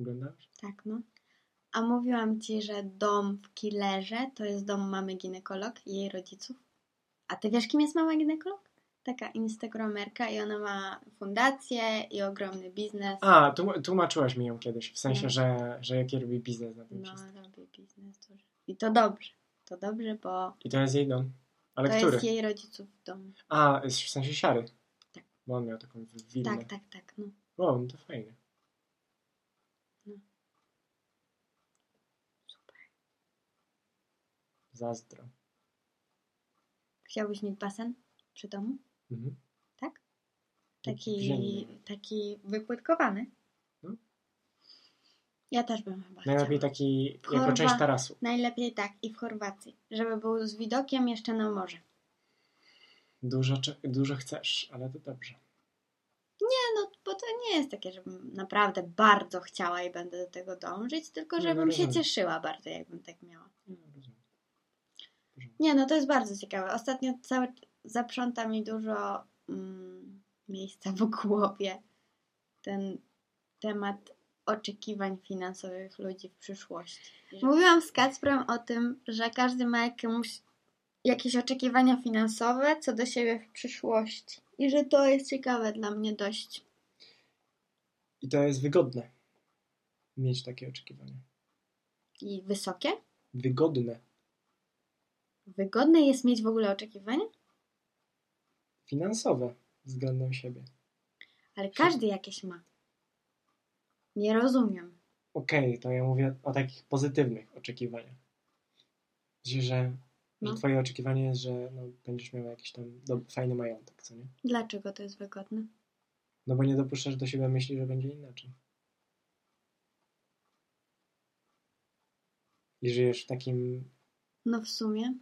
Oglądasz? Tak, no. A mówiłam ci, że dom w Killerze to jest dom mamy ginekolog i jej rodziców. A ty wiesz, kim jest mama ginekolog? Taka instagramerka i ona ma fundację i ogromny biznes. A, tłum- tłumaczyłaś mi ją kiedyś, w sensie, No. że, że jaki robi biznes na tym No, wszystkim. robi biznes duży. I to dobrze. To dobrze, bo I to jest jej dom. Ale to który? jest jej rodziców dom. A, w sensie siary. Bo on miał taką wi- willę. Tak, tak, tak. No. O, no to fajnie. No. Super. Zazdro. Chciałbyś mieć basen przy domu? Mhm. Tak? Taki, Ziemny. taki wypłytkowany? No. Ja też bym chyba Najlepiej chciała. taki jako Chorwa- część tarasu. Najlepiej tak i w Chorwacji, żeby był z widokiem jeszcze na morze. Dużo, dużo chcesz, ale to dobrze. Nie, no bo to nie jest takie, żebym naprawdę bardzo chciała i będę do tego dążyć, tylko Nie, no żebym się rozumiem. cieszyła bardzo, jakbym tak miała. No. Nie, no to jest bardzo ciekawe. Ostatnio cały zaprząta mi dużo mm, miejsca w głowie ten temat oczekiwań finansowych ludzi w przyszłości. Mówiłam z Kacprem o tym, że każdy ma jakiemuś, jakieś oczekiwania finansowe co do siebie w przyszłości. I że to jest ciekawe dla mnie dość. I to jest wygodne. Mieć takie oczekiwania. I wysokie? Wygodne. Wygodne jest mieć w ogóle oczekiwania? Finansowe względem siebie. Ale każdy jakieś ma. Nie rozumiem. Okej, to ja mówię o takich pozytywnych oczekiwaniach. Że No. twoje oczekiwanie jest, że no, będziesz miał jakiś tam do, fajny majątek, co nie? Dlaczego to jest wygodne? No bo nie dopuszczasz do siebie myśli, że będzie inaczej. I żyjesz w takim No w sumie.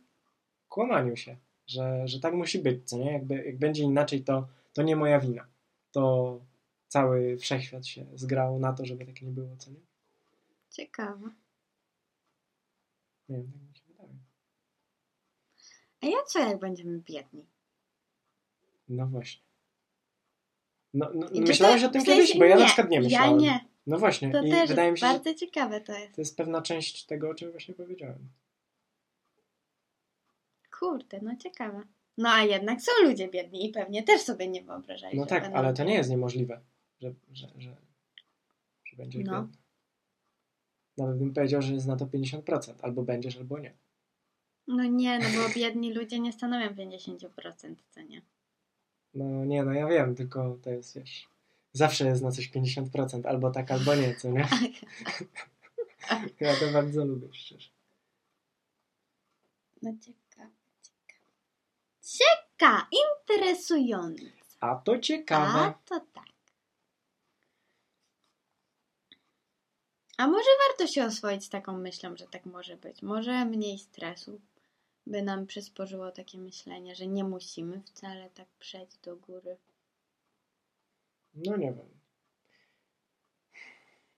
kłamaniu się, że, że tak musi być, co nie? Jakby, jak będzie inaczej, to, to nie moja wina. To cały wszechświat się zgrał na to, żeby tak nie było, co nie? Ciekawe. Nie wiem, tak mi się wydaje. A ja co jak będziemy biedni? No właśnie. No, no, I myślałeś to- o tym w sensie kiedyś? Bo ja nie, na przykład nie ja myślałem. nie. No właśnie. To I też wydaje mi się, bardzo ciekawe to jest. to jest pewna część tego, o czym właśnie powiedziałem. Kurde, no ciekawe. No a jednak są ludzie biedni i pewnie też sobie nie wyobrażali. No tak, ale to nie jest niemożliwe, że, że, że, że będziesz No. biedny. Nawet bym powiedział, że jest na to 50%. Albo będziesz, albo nie. No nie, no bo biedni ludzie nie stanowią 50%, co nie? No nie, no ja wiem, tylko to jest, wiesz, zawsze jest na coś 50%, albo tak, albo nie, co nie? <laughs> <laughs> Ja to bardzo lubię, szczerze. No ciekawe, ciekawe. Cieka, interesujące. A to ciekawe. A to tak. A może warto się oswoić z taką myślą, że tak może być? Może mniej stresu by nam przysporzyło takie myślenie, że nie musimy wcale tak przejść do góry. No nie wiem.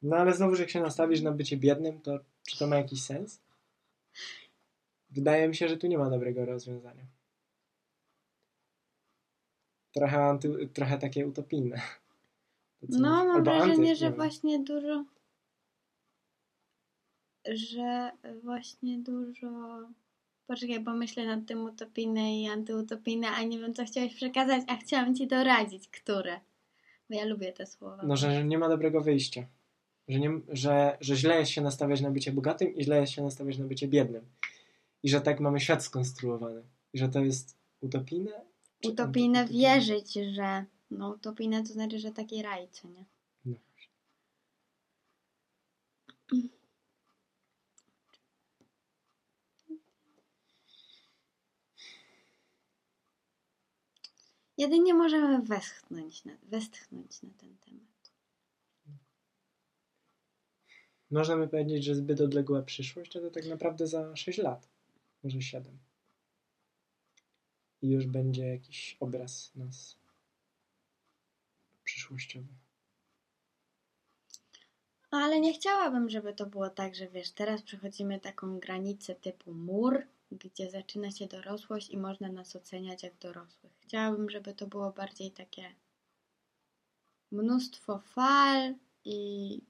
No ale znowu, że jak się nastawisz na bycie biednym, to czy to ma jakiś sens? Wydaje mi się, że tu nie ma dobrego rozwiązania. Trochę, anty, trochę takie utopijne. No, mam wrażenie, anty, że właśnie dużo. Że właśnie dużo. Poczekaj, bo myślę nad tym utopijne i antyutopijne, a nie wiem, co chciałeś przekazać, a chciałam ci doradzić, które. Bo ja lubię te słowa. No, że nie ma dobrego wyjścia. Że, nie, że, że źle jest się nastawiać na bycie bogatym i źle jest się nastawiać na bycie biednym. I że tak mamy świat skonstruowany. I że to jest utopijne? Utopijne antyutopijne? wierzyć, że. No, utopijne to znaczy, że taki raj, co nie? No. <clears throat> Jedynie możemy westchnąć na, westchnąć na ten temat. Możemy powiedzieć, że zbyt odległa przyszłość, a to tak naprawdę za 6 lat, może 7. I już będzie jakiś obraz nas przyszłościowy. Ale nie chciałabym, żeby to było tak, że wiesz, teraz przechodzimy taką granicę typu mur, gdzie zaczyna się dorosłość i można nas oceniać jak dorosłych. Chciałabym, żeby to było bardziej takie mnóstwo fal i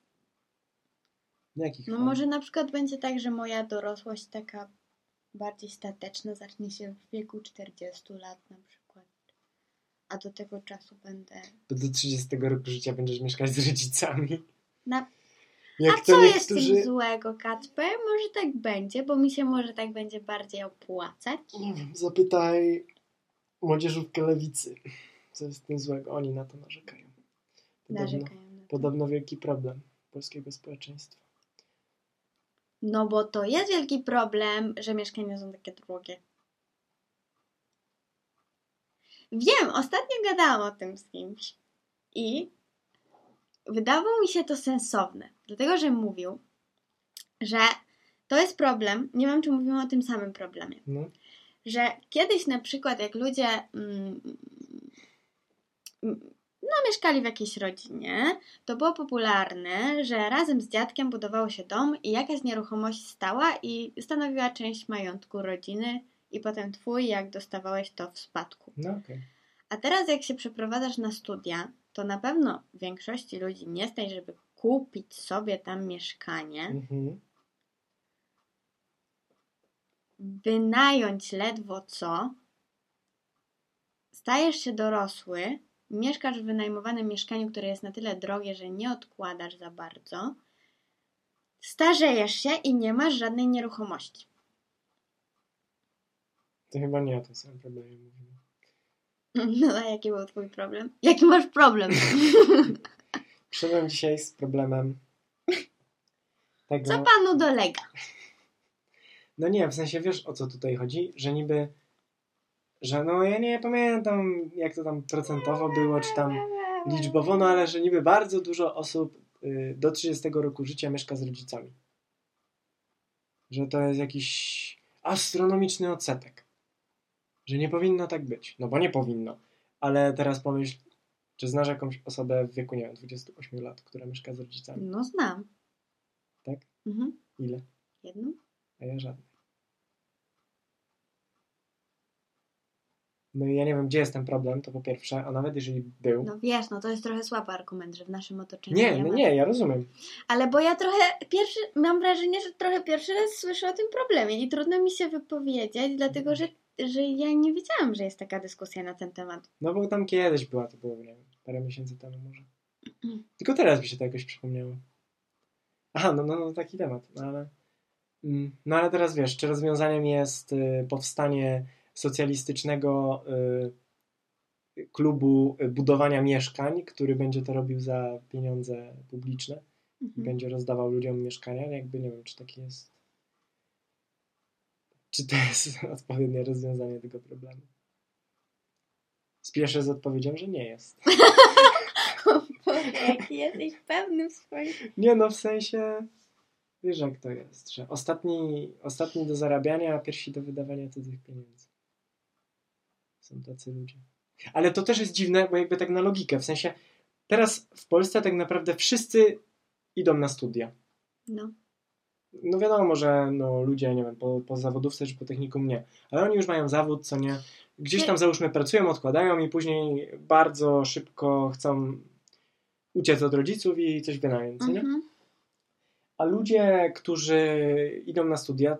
Jakich no fal? może na przykład będzie tak, że moja dorosłość taka bardziej stateczna zacznie się w wieku 40 lat na przykład. A do tego czasu będę do 30 roku życia będziesz mieszkać z rodzicami. na Jak A co jest niektórzy... tym złego, Kacper? Może tak będzie, bo mi się może tak będzie bardziej opłacać. Nie wiem, zapytaj młodzieżówkę lewicy. Co jest tym złego? Oni na to narzekają. Podobno, Narzekają na to. podobno wielki problem polskiego społeczeństwa. No bo to jest wielki problem, że mieszkania są takie drogie. Wiem, ostatnio gadałam o tym z kimś i wydawało mi się to sensowne, dlatego że mówił, że to jest problem, nie wiem czy mówimy o tym samym problemie, No, że kiedyś na przykład jak ludzie mm, mm, no mieszkali w jakiejś rodzinie, to było popularne, że razem z dziadkiem budowało się dom i jakaś nieruchomość stała i stanowiła część majątku rodziny i potem twój, jak dostawałeś to w spadku. No okej. A teraz jak się przeprowadzasz na studia, to na pewno większości ludzi nie stać, żeby kupić sobie tam mieszkanie, Mhm. wynająć ledwo co, stajesz się dorosły, mieszkasz w wynajmowanym mieszkaniu, które jest na tyle drogie, że nie odkładasz za bardzo, starzejesz się i nie masz żadnej nieruchomości. To chyba nie o tym samym problemie mówimy. No a jaki był twój problem? Jaki masz problem? <laughs> Przyszedłem dzisiaj z problemem tego... Co panu dolega? No nie, w sensie wiesz o co tutaj chodzi, że niby, że no ja nie pamiętam jak to tam procentowo było, czy tam liczbowo, no ale że niby bardzo dużo osób y, do 30 roku życia mieszka z rodzicami. Że to jest jakiś astronomiczny odsetek. Że nie powinno tak być. No bo nie powinno. Ale teraz pomyśl, czy znasz jakąś osobę w wieku, nie wiem, 28 lat, która mieszka z rodzicami? No znam. Tak? Mhm. Ile? Jedną? A ja żadnej. No i ja nie wiem, gdzie jest ten problem, to po pierwsze, a nawet jeżeli był. No wiesz, no to jest trochę słaby argument, że w naszym otoczeniu nie, nie no ma. nie, ja rozumiem. Ale bo ja trochę pierwszy, mam wrażenie, że trochę pierwszy raz słyszę o tym problemie i trudno mi się wypowiedzieć, dlatego że, że ja nie wiedziałam, że jest taka dyskusja na ten temat. No bo tam kiedyś była, to było, nie wiem, parę miesięcy temu może. Tylko teraz mi się to jakoś przypomniało. Aha, no, no, no taki temat, no ale... mm, No ale teraz wiesz, czy rozwiązaniem jest y, powstanie socjalistycznego y, klubu budowania mieszkań, który będzie to robił za pieniądze publiczne i Mhm. będzie rozdawał ludziom mieszkania? Jakby nie wiem, czy taki jest... Czy to jest <laughs> odpowiednie rozwiązanie tego problemu? Spieszę z odpowiedzią, że nie jest. Boże, jaki jesteś pewny w swoim... Nie no, w sensie, wiesz jak to jest, że ostatni, ostatni do zarabiania, a pierwsi do wydawania cudzych pieniędzy. Są tacy ludzie. Ale to też jest dziwne, bo jakby tak na logikę, w sensie teraz w Polsce tak naprawdę wszyscy idą na studia. No. No wiadomo, że no, ludzie, nie wiem, po, po zawodówce czy po technikum nie, ale oni już mają zawód, co nie, gdzieś tam załóżmy pracują, odkładają i później bardzo szybko chcą uciec od rodziców i coś wynająć, co nie? Mhm. A ludzie, którzy idą na studia,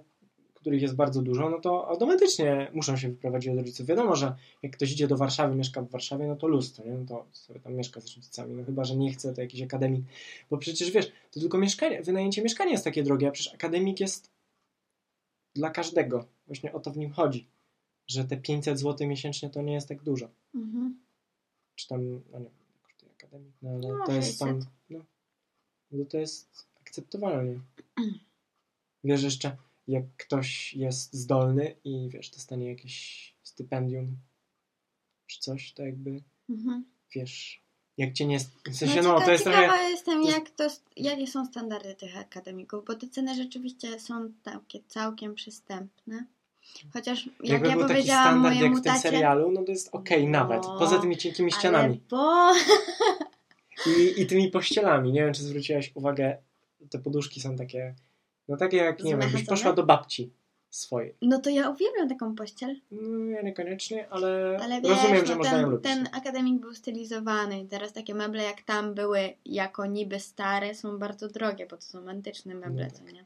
których jest bardzo dużo, no to automatycznie muszą się wyprowadzić od rodziców. Wiadomo, że jak ktoś idzie do Warszawy, mieszka w Warszawie, no to lustro, nie? No to sobie tam mieszka z rodzicami. No chyba, że nie chce, to jakiś akademik. Bo przecież wiesz, to tylko mieszkanie, wynajęcie mieszkania jest takie drogie, a przecież akademik jest dla każdego. Właśnie o to w nim chodzi. Że te 500 zł miesięcznie to nie jest tak dużo. Mhm. Czy tam, no nie wiem, kosztuje akademik, no ale No, to jest tam, 600. no, no to jest akceptowalne. Wiesz jeszcze, jak ktoś jest zdolny i wiesz, dostanie jakieś stypendium czy coś, to jakby, Mhm. wiesz, jak cię nie, w sensie, No, no, cieka- to jest ciekawa trochę, jestem, jak to, jakie są standardy tych akademików, bo te ceny rzeczywiście są takie całkiem przystępne. Chociaż jak jakby ja był taki powiedziałam standard jak w tym tacie, serialu, no to jest okej No, nawet, poza tymi cienkimi ścianami bo... i, i tymi pościelami, nie wiem, czy zwróciłaś uwagę, te poduszki są takie, no takie jak, nie wiem, byś poszła do babci swojej. No to ja uwielbiam taką pościel, No, ja niekoniecznie, ale, ale wiesz, rozumiem, że no, można ją ten, lubić. ten akademik był stylizowany i teraz takie meble jak tam były jako niby stare są bardzo drogie, bo to są antyczne meble, No co tak. nie?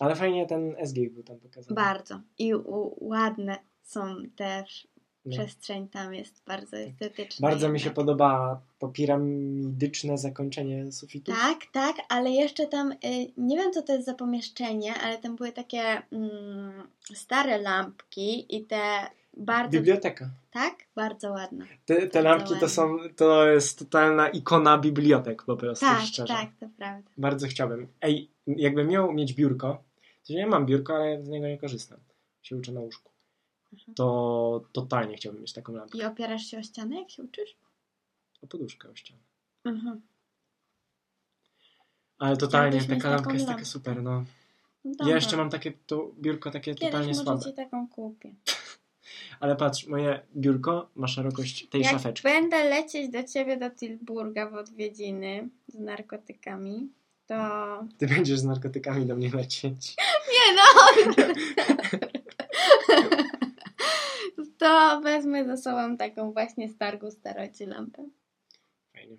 Ale fajnie ten SG był tam pokazany. Bardzo. I ładne są też. Przestrzeń tam jest bardzo estetyczna. Bardzo mi się podoba to piramidyczne zakończenie sufitu. Tak, tak, ale jeszcze tam, y, nie wiem co to jest za pomieszczenie, ale tam były takie mm, stare lampki i te bardzo, Biblioteka. tak? Bardzo ładne. Te, te lampki to ładne. są, to jest totalna ikona bibliotek po prostu, Tak, szczerze. tak, to prawda. Bardzo chciałbym. Ej, jakbym miał mieć biurko, to ja mam biurko, ale z niego nie korzystam. Się uczę na łóżku. Mhm. To totalnie chciałbym mieć taką lampkę. I opierasz się o ścianę, jak się uczysz? O poduszkę o ścianę. Mhm. Ale totalnie, Chciałbyś mieć taka lampka taką jest taka lampkę. super, no. No Ja dobra. jeszcze mam takie, to biurko takie Kiedyś totalnie może słabe. ci taką kupię. <laughs> Ale patrz, moje biurko ma szerokość tej Jak szafeczki. będę lecieć do ciebie do Tilburga w odwiedziny z narkotykami, to... Ty będziesz z narkotykami do mnie lecieć. <laughs> Nie no! <laughs> to wezmę ze sobą taką właśnie z targu staroci lampę. Fajnie.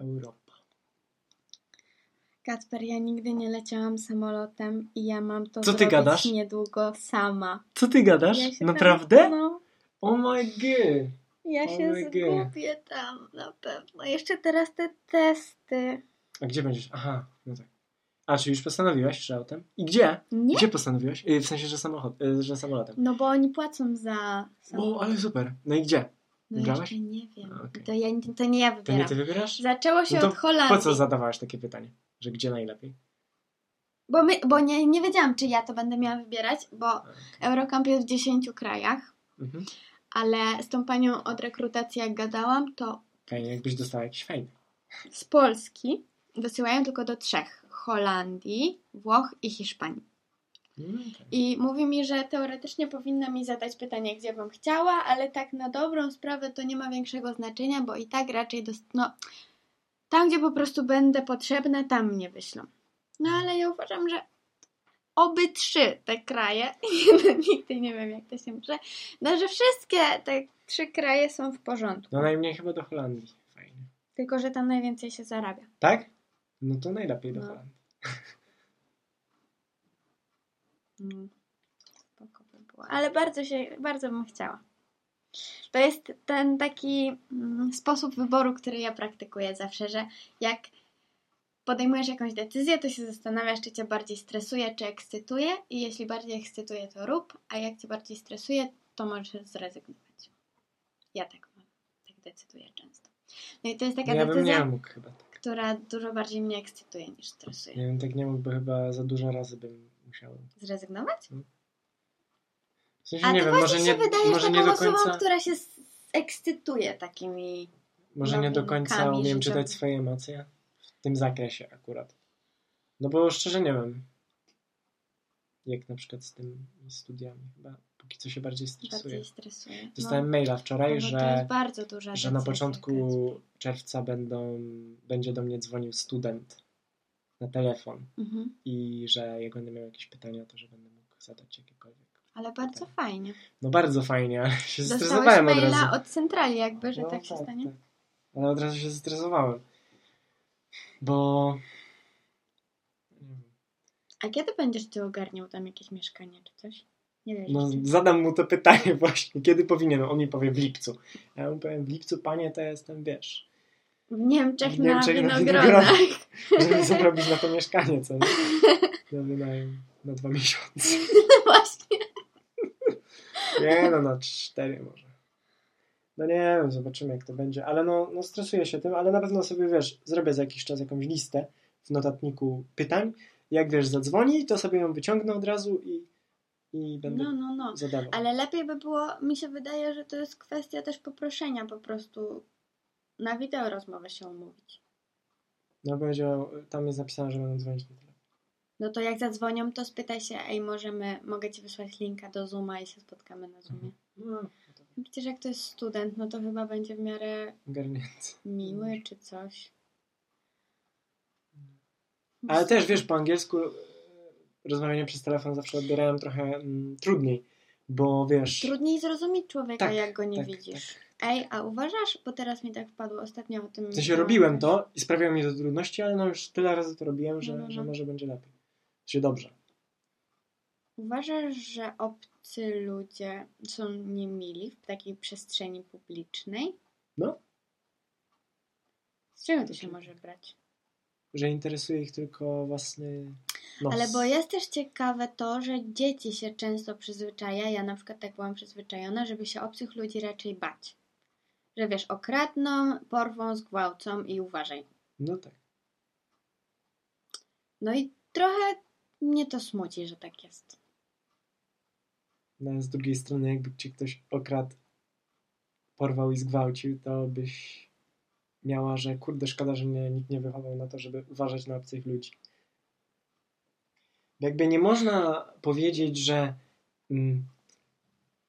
Europa. Kacper, ja nigdy nie leciałam samolotem i ja mam to Co ty zrobić gadasz? niedługo sama. Co ty gadasz? Ja Naprawdę? Tam, no, Oh my god. ja Oh się God. zgubię tam na pewno. Jeszcze teraz te testy. A gdzie będziesz? Aha. A, czy już postanowiłaś, że autem? I gdzie? Nie? Gdzie postanowiłaś? Y, W sensie, że, samochod, y, że samolotem. No bo oni płacą za samolot. O, ale super. No i gdzie? No wybrałaś? jeszcze nie wiem. Okej. To, ja, to nie ja To wybieram. nie ty wybierasz? Zaczęło się No to od Holandii. Po co zadawałaś takie pytanie? Że gdzie najlepiej? Bo, my, bo nie, nie wiedziałam, czy ja to będę miała wybierać, bo okej. Eurocamp jest w 10 krajach, Mhm. ale z tą panią od rekrutacji jak gadałam, to Fajnie, jakbyś dostała jakiś fajny. z Polski wysyłają tylko do trzech. Holandii, Włoch i Hiszpanii. Mm, okej. I mówi mi, że teoretycznie powinna mi zadać pytanie, gdzie bym chciała, ale tak na dobrą sprawę to nie ma większego znaczenia, bo i tak raczej dost... no, tam, gdzie po prostu będę potrzebna, tam mnie wyślą. No ale ja uważam, że oby trzy te kraje, <laughs> nigdy nie wiem jak to się może, no że wszystkie te trzy kraje są w porządku. No najmniej chyba do Holandii. Fajnie. Tylko, że tam najwięcej się zarabia. Tak? No to najlepiej do No. Holandii. Mm, spoko by było. Ale bardzo się, bardzo bym chciała. To jest ten taki mm, sposób wyboru, który ja praktykuję zawsze, że jak podejmujesz jakąś decyzję, to się zastanawiasz, czy cię bardziej stresuje, czy ekscytuje i jeśli bardziej ekscytuje, to rób, a jak cię bardziej stresuje, to możesz zrezygnować. Ja tak mam. Tak decyduję często. No i to jest taka ja bym decyzja, nie mógł chyba tak. Która dużo bardziej mnie ekscytuje niż stresuje. Nie wiem, tak nie mógł, bo chyba za dużo razy bym musiał. Zrezygnować? W sensie A nie ty wiem, może się nie, wydajesz może taką nie do osobą, końca. która się ekscytuje takimi... Może nie do końca umiem życiowymi. czytać swoje emocje w tym zakresie akurat. No bo szczerze nie wiem. Jak na przykład z tymi studiami chyba co się bardziej stresuję. Bardziej stresuje. No, Dostałem maila wczoraj, to że, że na początku czerwca będą, będzie do mnie dzwonił student na telefon Mhm. i że jak będę miał jakieś pytania, to że będę mógł zadać jakiekolwiek. Ale bardzo Tak. fajnie. No bardzo fajnie, <laughs> ale się Dostałeś zestresowałem od maila razu. od centrali jakby, że No tak się stanie? tak. Ale od razu się zestresowałem. Bo. A kiedy będziesz ty ogarniał tam jakieś mieszkanie czy coś? Nie. No, zadam mu to pytanie <laughs> właśnie, kiedy powinien. On mi powie w lipcu. Ja mu powiem w lipcu, panie, to jestem, wiesz, W Niemczech, w Niemczech na na winogronach. żeby <laughs> zarobić na to mieszkanie, co nie? <laughs> Na wynajem na dwa miesiące. Właśnie. Nie no, na cztery może. No nie wiem, zobaczymy jak to będzie, ale no, no stresuję się tym, ale na pewno sobie, wiesz, zrobię za jakiś czas jakąś listę w notatniku pytań. Jak wiesz, zadzwoni, to sobie ją wyciągnę od razu i, i będę No, no, no. zadawał. Ale lepiej by było, mi się wydaje, że to jest kwestia też poproszenia po prostu na wideo rozmowę się umówić. No powiedział, tam jest napisane, że będą dzwonić na telefon. No to jak zadzwonią, to spytaj się, ej, możemy, mogę ci wysłać linka do Zooma i się spotkamy na Zoomie. No, to Przecież jak to jest student, no to chyba będzie w miarę ogarnięty. miły czy coś. Ale też, wiesz, po angielsku rozmawianie przez telefon zawsze odbierałem trochę mm, trudniej, bo wiesz... Trudniej zrozumieć człowieka, Tak, jak go nie tak, widzisz. Ej, a uważasz, bo teraz mi tak wpadło ostatnio o tym... W sensie robiłem to i sprawiało mi to trudności, ale no już tyle razy to robiłem, że, No, że może będzie lepiej. Czy dobrze. Uważasz, że obcy ludzie są niemili w takiej przestrzeni publicznej? No. Z czego to się może brać? Że interesuje ich tylko własny nos. Ale bo jest też ciekawe to, że dzieci się często przyzwyczaja, ja na przykład tak byłam przyzwyczajona, żeby się obcych ludzi raczej bać. Że wiesz, okradną, porwą, zgwałcą i uważaj. No tak. No i trochę mnie to smuci, że tak jest. No, a z drugiej strony, jakby cię ktoś okradł, porwał i zgwałcił, to byś miała, że kurde, szkoda, że mnie nikt nie wychował na to, żeby uważać na obcych ludzi. Jakby nie można powiedzieć, że, mm,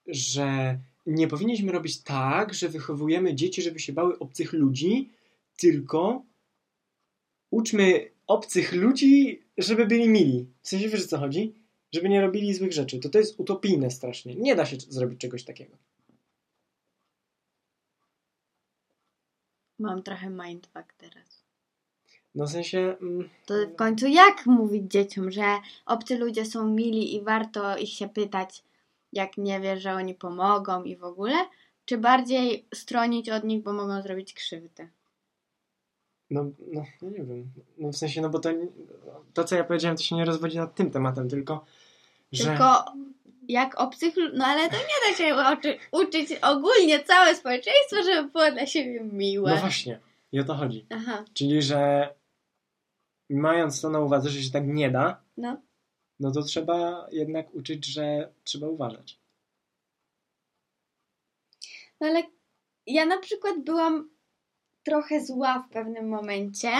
że nie powinniśmy robić tak, że wychowujemy dzieci, żeby się bały obcych ludzi, tylko uczmy obcych ludzi, żeby byli mili. W sensie wiesz o co chodzi? Żeby nie robili złych rzeczy. To to jest utopijne strasznie. Nie da się zrobić czegoś takiego. Mam trochę mindfuck teraz. No w sensie... Mm, To w końcu jak mówić dzieciom, że obcy ludzie są mili i warto ich się pytać, jak nie wiesz, że oni pomogą i w ogóle? Czy bardziej stronić od nich, bo mogą zrobić krzywdę? No, no, no nie wiem. No w sensie, no bo to, to, co ja powiedziałem, to się nie rozwodzi nad tym tematem, tylko że... Tylko jak obcych No ale to nie da się uczy, uczyć ogólnie całe społeczeństwo, żeby było dla siebie miłe. No właśnie, i o to chodzi. Aha, Czyli, że mając to na uwadze, że się tak nie da, no. no to trzeba jednak uczyć, że trzeba uważać. No ale ja na przykład byłam trochę zła w pewnym momencie,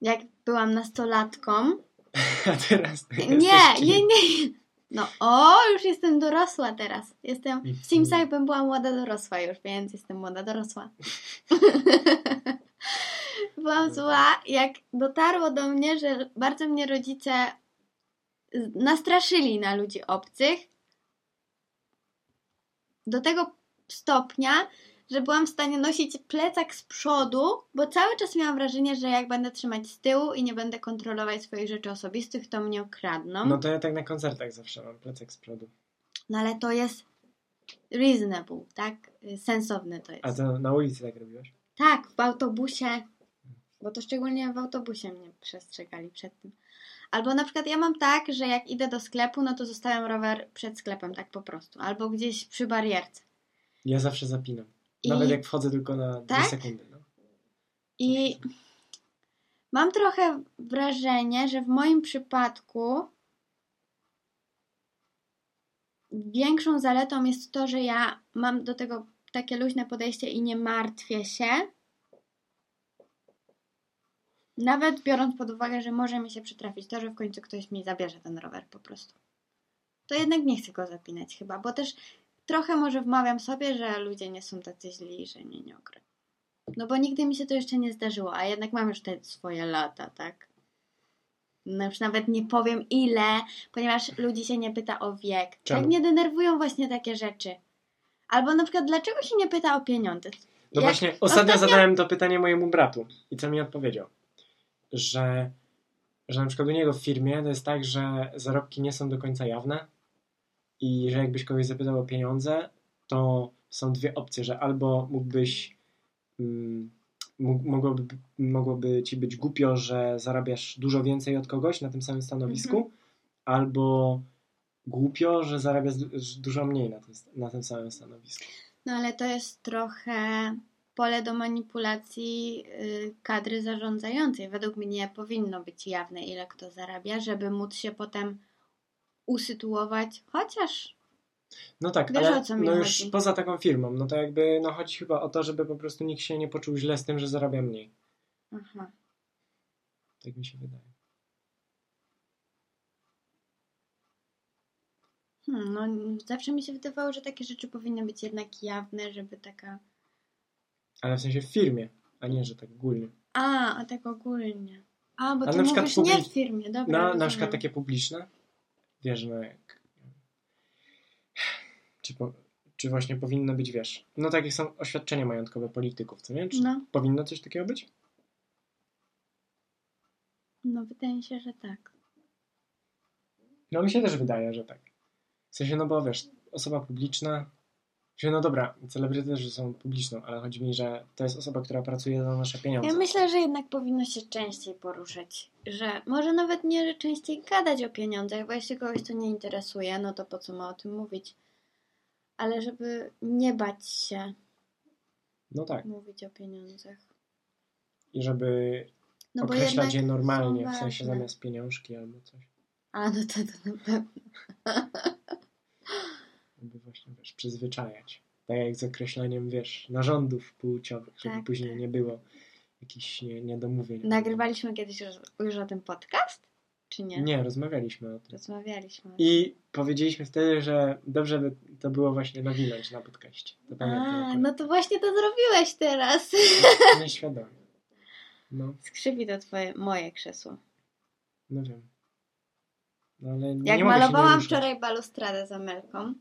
jak byłam nastolatką. <laughs> A teraz Nie, kim? nie, nie. No o, już jestem dorosła teraz. Jestem w Simsach bym była młoda dorosła już, więc jestem młoda dorosła. <laughs> Byłam zła, jak dotarło do mnie, że bardzo mnie rodzice nastraszyli na ludzi obcych. Do tego stopnia, że byłam w stanie nosić plecak z przodu, bo cały czas miałam wrażenie, że jak będę trzymać z tyłu i nie będę kontrolować swoich rzeczy osobistych, to mnie okradną. No to ja tak na koncertach zawsze mam plecak z przodu. No ale to jest reasonable, tak? Sensowne to jest. A to na ulicy tak robiłaś? Tak, w autobusie, bo to szczególnie w autobusie mnie przestrzegali przed tym. Albo na przykład ja mam tak, że jak idę do sklepu, no to zostawiam rower przed sklepem, tak po prostu. Albo gdzieś przy barierce. Ja zawsze zapinam. I- Nawet jak wchodzę tylko na dwie Tak? sekundy. No. I mam trochę wrażenie, że w moim przypadku większą zaletą jest to, że ja mam do tego takie luźne podejście i nie martwię się. Nawet biorąc pod uwagę, że może mi się przytrafić to, że w końcu ktoś mi zabierze ten rower po prostu. To jednak nie chcę go zapinać chyba, bo też trochę może wmawiam sobie, że ludzie nie są tacy źli, że mnie nie okradną. No bo nigdy mi się to jeszcze nie zdarzyło, a jednak mam już te swoje lata, tak? No już nawet nie powiem ile, ponieważ ludzi się nie pyta o wiek. Czemu? Tak mnie denerwują właśnie takie rzeczy. Albo na przykład, dlaczego się nie pyta o pieniądze? No Jak właśnie, ostatnio zadałem to pytanie mojemu bratu i co mi odpowiedział? Że, że na przykład u niego w firmie to jest tak, że zarobki nie są do końca jawne i że jakbyś kogoś zapytał o pieniądze, to są dwie opcje, że albo mógłbyś mm, mogłoby, mogłoby ci być głupio, że zarabiasz dużo więcej od kogoś na tym samym stanowisku, Mhm. albo głupio, że zarabiasz du- dużo mniej na tym, na tym samym stanowisku. No ale to jest trochę pole do manipulacji y, kadry zarządzającej. Według mnie powinno być jawne, ile kto zarabia, żeby móc się potem usytuować, chociaż No tak, Wiesz, ale no już chodzi. poza taką firmą, no to jakby no chodzi chyba o to, żeby po prostu nikt się nie poczuł źle z tym, że zarabia mniej. Aha. Tak mi się wydaje. Hmm, no, zawsze mi się wydawało, że takie rzeczy powinny być jednak jawne, żeby taka. Ale w sensie w firmie, a nie, że tak ogólnie. A, a tak ogólnie. A, bo Ale ty na mówisz nie w firmie, dobra. Na, na przykład takie publiczne, wiesz, no jak... Czy, po, czy właśnie powinno być, wiesz, no tak jak są oświadczenia majątkowe polityków, co nie? Czy No. powinno coś takiego być? No, wydaje mi się, że tak. No mi się też wydaje, że tak. W sensie, no bo wiesz, osoba publiczna, że no dobra, celebryty też są publiczną, ale chodzi mi, że to jest osoba, która pracuje za nasze pieniądze. Ja myślę, że jednak powinno się częściej poruszać. Że może nawet nie że częściej gadać o pieniądzach, bo jeśli kogoś to nie interesuje, no to po co ma o tym mówić? Ale żeby nie bać się No tak. mówić o pieniądzach. I żeby No określać je normalnie, w sensie zamiast pieniążki albo coś. A, no to, to na pewno. <laughs> Żeby właśnie, wiesz, przyzwyczajać. Tak jak z określeniem, wiesz, narządów płciowych, żeby Tak, później tak. nie było jakichś nie, niedomówień. Nagrywaliśmy kiedyś już, już o tym podcast? czy nie? Nie, rozmawialiśmy o tym. Rozmawialiśmy. I powiedzieliśmy wtedy, że dobrze by to było właśnie nawinąć na podcaście. To. A, no to właśnie to zrobiłeś teraz. Nieświadomie. No, Skrzypi to twoje, moje krzesło. no wiem. No ale Jak malowałam wczoraj balustradę z Amelką,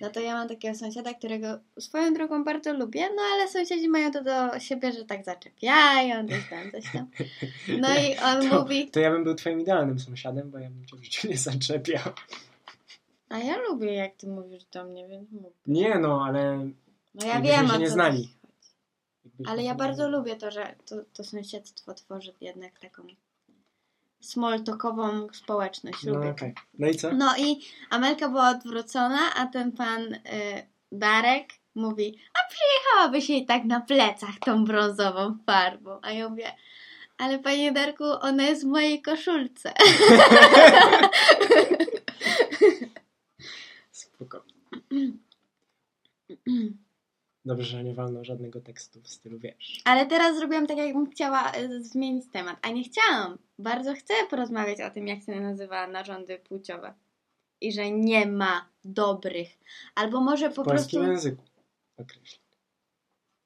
no to ja mam takiego sąsiada, którego swoją drogą bardzo lubię, no ale sąsiedzi mają to do siebie, że tak zaczepiają, coś tam, coś tam. <laughs> No i on to, mówi, To ja bym był twoim idealnym sąsiadem, bo ja bym cię w życiu nie zaczepiał. a ja lubię jak ty mówisz do mnie, więc mów. Nie no, ale... No ja Jakbyśmy wiem, się nie znali. Ale ja bardzo lubię to, że to, to sąsiedztwo tworzy jednak taką small talkową społeczność. No Lubię okej. No i co? No i Amelka była odwrócona, a ten pan y, Darek mówi, a przyjechałabyś jej tak na plecach tą brązową farbą. A ja mówię, ale panie Darku, ona jest w mojej koszulce. <laughs> Spoko. <clears throat> Dobrze, że nie walno żadnego tekstu w stylu wiesz. Ale teraz zrobiłam tak, jakbym chciała y, zmienić temat. A nie chciałam. Bardzo chcę porozmawiać o tym, jak się nazywa narządy płciowe. I że nie ma dobrych. Albo może W po polskim prostu... języku określę.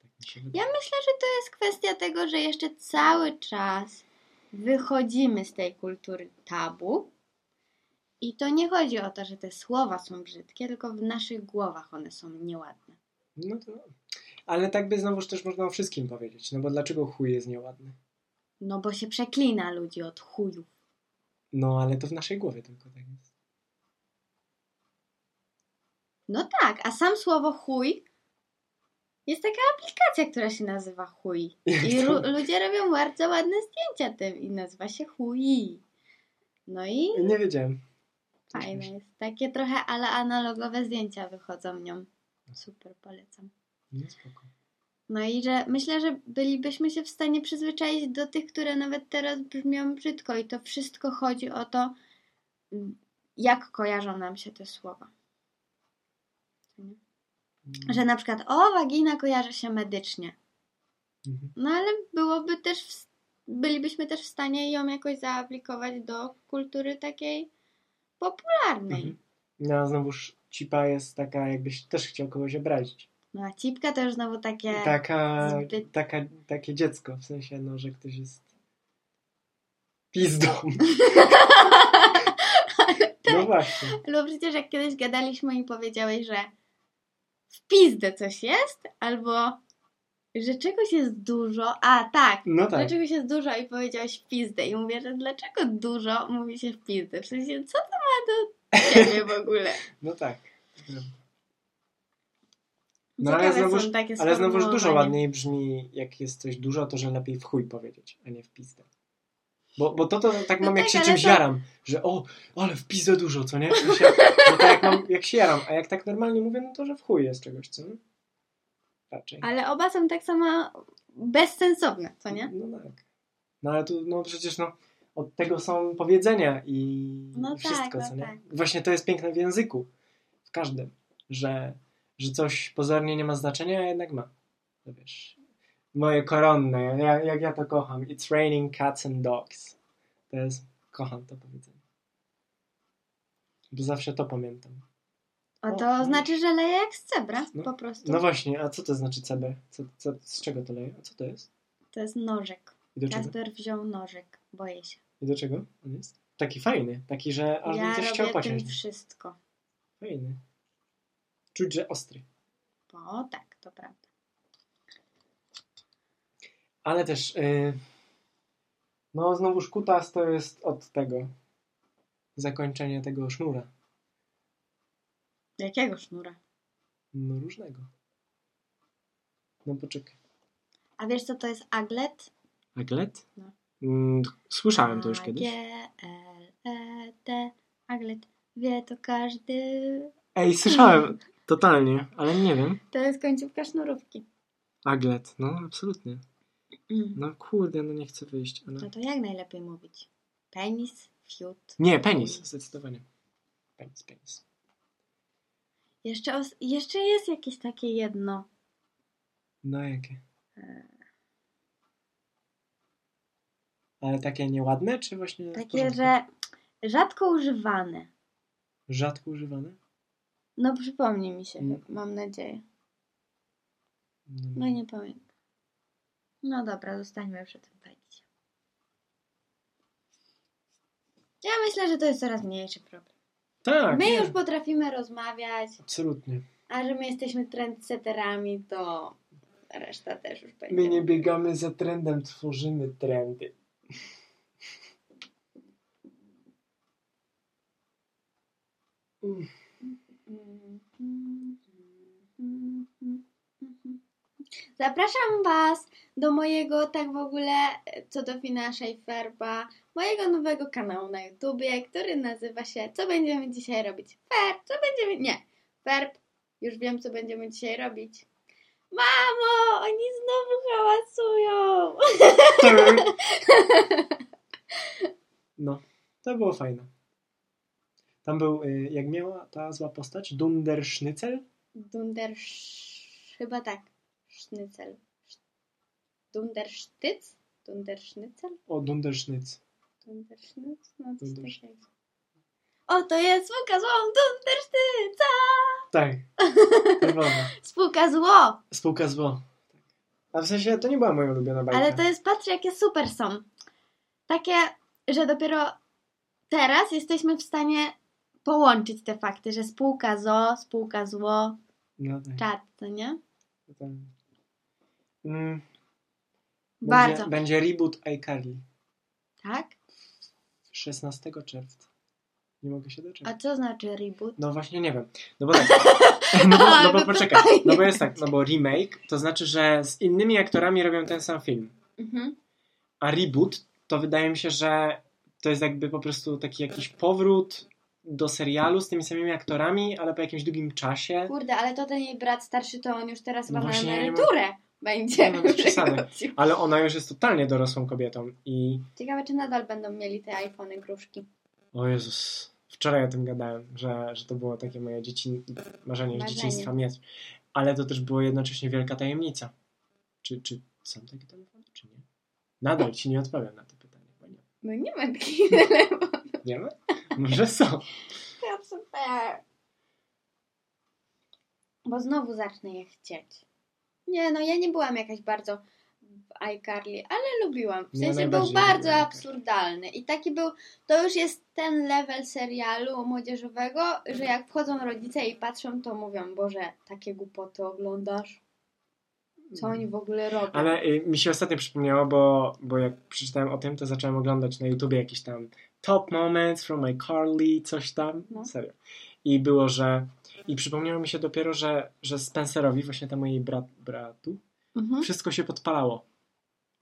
Tak. Ja myślę, że to jest kwestia tego, że jeszcze cały czas wychodzimy z tej kultury tabu. I to nie chodzi o to, że te słowa są brzydkie, tylko w naszych głowach one są nieładne. No to... Ale tak by znowuż też można o wszystkim powiedzieć. No bo dlaczego chuj jest nieładny? No bo się przeklina ludzi od chujów. No ale to w naszej głowie tylko tak jest. No tak, a sam słowo chuj jest taka aplikacja, która się nazywa chuj. I <laughs> ludzie robią bardzo ładne zdjęcia tym i nazywa się chuj. No i Nie wiedziałem. Fajne jest. Takie trochę ale analogowe zdjęcia wychodzą nią. Super, polecam. Nie spoko. No i że myślę, że bylibyśmy się w stanie przyzwyczaić do tych, które nawet teraz brzmią brzydko i to wszystko chodzi o to, jak kojarzą nam się te słowa. Że na przykład, o, wagina kojarzy się medycznie. Mhm. No ale byłoby też, w, bylibyśmy też w stanie ją jakoś zaaplikować do kultury takiej popularnej. Mhm. No a znowuż cipa jest taka, jakbyś też chciał kogoś obrazić. No a cipka to już znowu takie... Taka, zbyt- taka, takie dziecko, w sensie, no, że ktoś jest pizdą. <laughs> No właśnie. Albo przecież jak kiedyś gadaliśmy i powiedziałeś, że w pizdę coś jest, albo że czegoś jest dużo. A tak, No że tak. czegoś jest dużo i powiedziałeś w pizdę. I mówię, że dlaczego dużo mówi się w pizdę? W sensie, co to ma do ciebie w ogóle? No tak. No Ciekawe ale znowuż, takie ale znowuż dużo ładniej brzmi, jak jest coś dużo, to że lepiej w chuj powiedzieć, a nie w pizdę. Bo, bo to, to tak No mam, jak tak, się ale czymś to- jaram, że o, ale w pizdę dużo, co nie? W sensie, no to jak, mam, jak się jaram, a jak tak normalnie mówię, no to że w chuj jest czegoś, co nie? Raczej. Ale oba są tak samo bezsensowne, co nie? No tak. No ale tu, no przecież no, od tego są powiedzenia i No wszystko, tak, no co nie? tak. Właśnie to jest piękne w języku, w każdym, że, że coś pozornie nie ma znaczenia, a jednak ma. To wiesz, moje koronne, ja, jak ja to kocham, it's raining cats and dogs. To jest, kocham to powiedzenie. Bo zawsze to pamiętam. O O, to no. znaczy, że leje jak z cebra, No. po prostu. No właśnie, a co to znaczy CB? Co, co, z czego to leje? A co to jest? To jest nożek. Kasper wziął nożek, boję się. I do czego on jest? Taki fajny, taki, że aż bym ja coś chciał posiąść. wszystko. Fajny. Czuć, że ostry. O tak, to prawda. Ale też, yy, no znowuż kutas to jest od tego, zakończenie tego sznura. Jakiego sznura? No różnego. No poczekaj. A wiesz co to jest aglet? Aglet? No. Mm, słyszałem to już kiedyś. A-G-L-E-T. Aglet. Wie to każdy. Ej, słyszałem <laughs> totalnie, ale nie wiem. To jest końcówka sznurówki. Aglet, no absolutnie. Mm. No kurde, no nie chcę wyjść, ale... No to jak najlepiej mówić? Penis, fiut. Nie, penis, zdecydowanie. Penis, penis. Jeszcze, os- jeszcze jest jakieś takie jedno. No jakie? E. Ale takie nieładne, czy właśnie... Takie, że Rzadko używane. Rzadko używane? No przypomnij mi się, Mm. mam nadzieję. No nie pamiętam. No dobra, zostańmy przy tym pojęciu. Ja myślę, że to jest coraz mniejszy problem. Tak, My nie, już potrafimy rozmawiać, absolutnie. a że my jesteśmy trendsetterami, to reszta też już będzie. My nie biegamy za trendem, tworzymy trendy. Zapraszam Was do mojego, tak w ogóle, co do Fina Schaeferba, mojego nowego kanału na YouTubie, który nazywa się Co będziemy dzisiaj robić? Ferb, co będziemy... Nie, Ferb, już wiem, co będziemy dzisiaj robić. Mamo, oni znowu hałasują! <laughs> No, to było fajne. Tam był, y, jak miała ta zła postać, Dunder. Dunder... chyba tak. Sznycel. Dunder Sztyc? Dunder Sznycel? O, Dunder Schnitz. Dunder Sznyc? No coś Dunder-. O, to jest spółka zło Dunder Sztyca! Tak, chyba. <laughs> Spółka zło! Spółka zło. A w sensie to nie była moja ulubiona bajka. Ale to jest, patrz jakie super są. Takie, że dopiero teraz jesteśmy w stanie połączyć te fakty, że spółka zo, spółka zło, No tak. czat, to nie? to tam. Mm, Bardzo. Będzie, będzie reboot iCarly. Tak? 16 czerwca. Nie mogę się doczekać. A co znaczy reboot? No właśnie nie wiem. No bo tak. <laughs> No bo, no bo poczekaj. No bo jest tak, no bo remake to znaczy, że z innymi aktorami robią ten sam film. Mhm. A reboot to wydaje mi się, że to jest jakby po prostu taki jakiś powrót do serialu z tymi samymi aktorami, ale po jakimś długim czasie. Kurde, ale to ten jej brat starszy, to on już teraz No na właśnie, emeryturę będzie. No. Ale ona już jest totalnie dorosłą kobietą i Ciekawe, czy nadal będą mieli te iPhony gruszki. o Jezus, wczoraj o tym gadałem, że, że to było takie moje dzieci... marzenie z Marzenie. dzieciństwa mieć. Ale to też było jednocześnie wielka tajemnica. Czy, czy są takie telefony, czy nie? Nadal ci nie odpowiem na to pytanie, bo nie. No nie ma takich <laughs> telefonów. Nie ma? Może są. To super. Bo znowu zacznę je chcieć. Nie, no ja nie byłam jakaś bardzo w iCarly, ale lubiłam. W Ja sensie był bardzo iCarly. absurdalny. I taki był, to już jest ten level serialu młodzieżowego, że jak wchodzą rodzice i patrzą, to mówią, Boże, takie głupoty oglądasz? Co oni w ogóle robią? Ale y, mi się ostatnio przypomniało, bo, bo jak przeczytałem o tym, to zacząłem oglądać na YouTubie jakieś tam top moments from my Carly, coś tam. No. Serio. I było, że. I przypomniało mi się dopiero, że, że Spencerowi, właśnie temu jej brat, bratu, Mhm. wszystko się podpalało.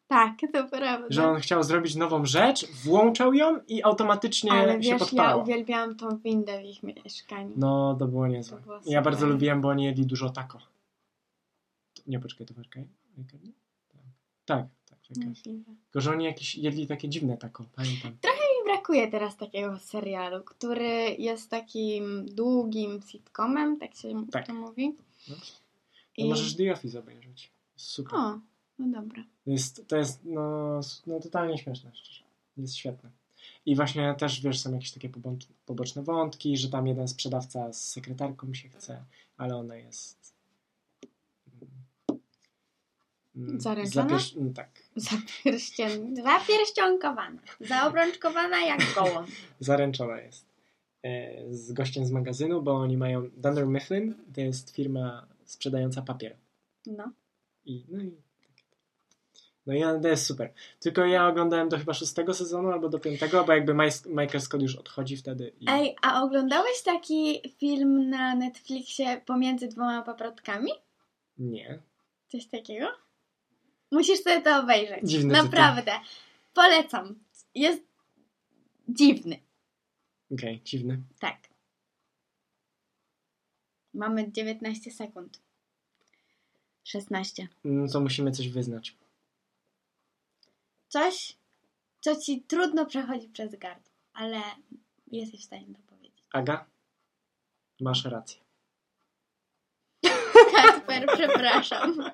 Tak, to prawda. Że on chciał zrobić nową rzecz, włączał ją i automatycznie Ale się wiesz, ja uwielbiałam tą windę w ich mieszkaniu. No, to było niezłe. To było Ja bardzo lubiłem, bo oni jedli dużo taco. Nie, poczekaj, to nie? Tak, tak, tak. Tylko, że oni jakieś jedli takie dziwne taco, pamiętam. Mi brakuje teraz takiego serialu, który jest takim długim sitcomem, tak się Tak. to mówi. No. I... No możesz The Office obejrzeć. Super. O, no dobra. Jest, to jest no, no totalnie śmieszne, szczerze. Jest świetne. I właśnie też, wiesz, są jakieś takie poboczne, wątki, że tam jeden sprzedawca z sekretarką się chce, ale ona jest... mm, Zaręczona? zapierś- mm, tak. Zapierścien... Zapierścionkowana. Zaobrączkowana jak gołąb. <laughs> Zaręczona jest. E, Z gościem z magazynu, bo oni mają... Dunder Mifflin to jest firma sprzedająca papier. No. I, no i no i to jest super. Tylko ja oglądałem do chyba szóstego sezonu albo do piątego, bo jakby Michael Scott już odchodzi wtedy. I... Ej, a oglądałeś taki film na Netflixie pomiędzy dwoma paprotkami? Nie. Coś takiego? Musisz sobie to obejrzeć. Dziwny tytuł. Naprawdę. Polecam. Jest dziwny. Okej, dziwny. Tak. Mamy 19 sekund. 16. No to musimy coś wyznać. Coś, co ci trudno przechodzi przez gardło, ale jesteś w stanie to powiedzieć. Aga, masz rację. <laughs> Kacper, przepraszam.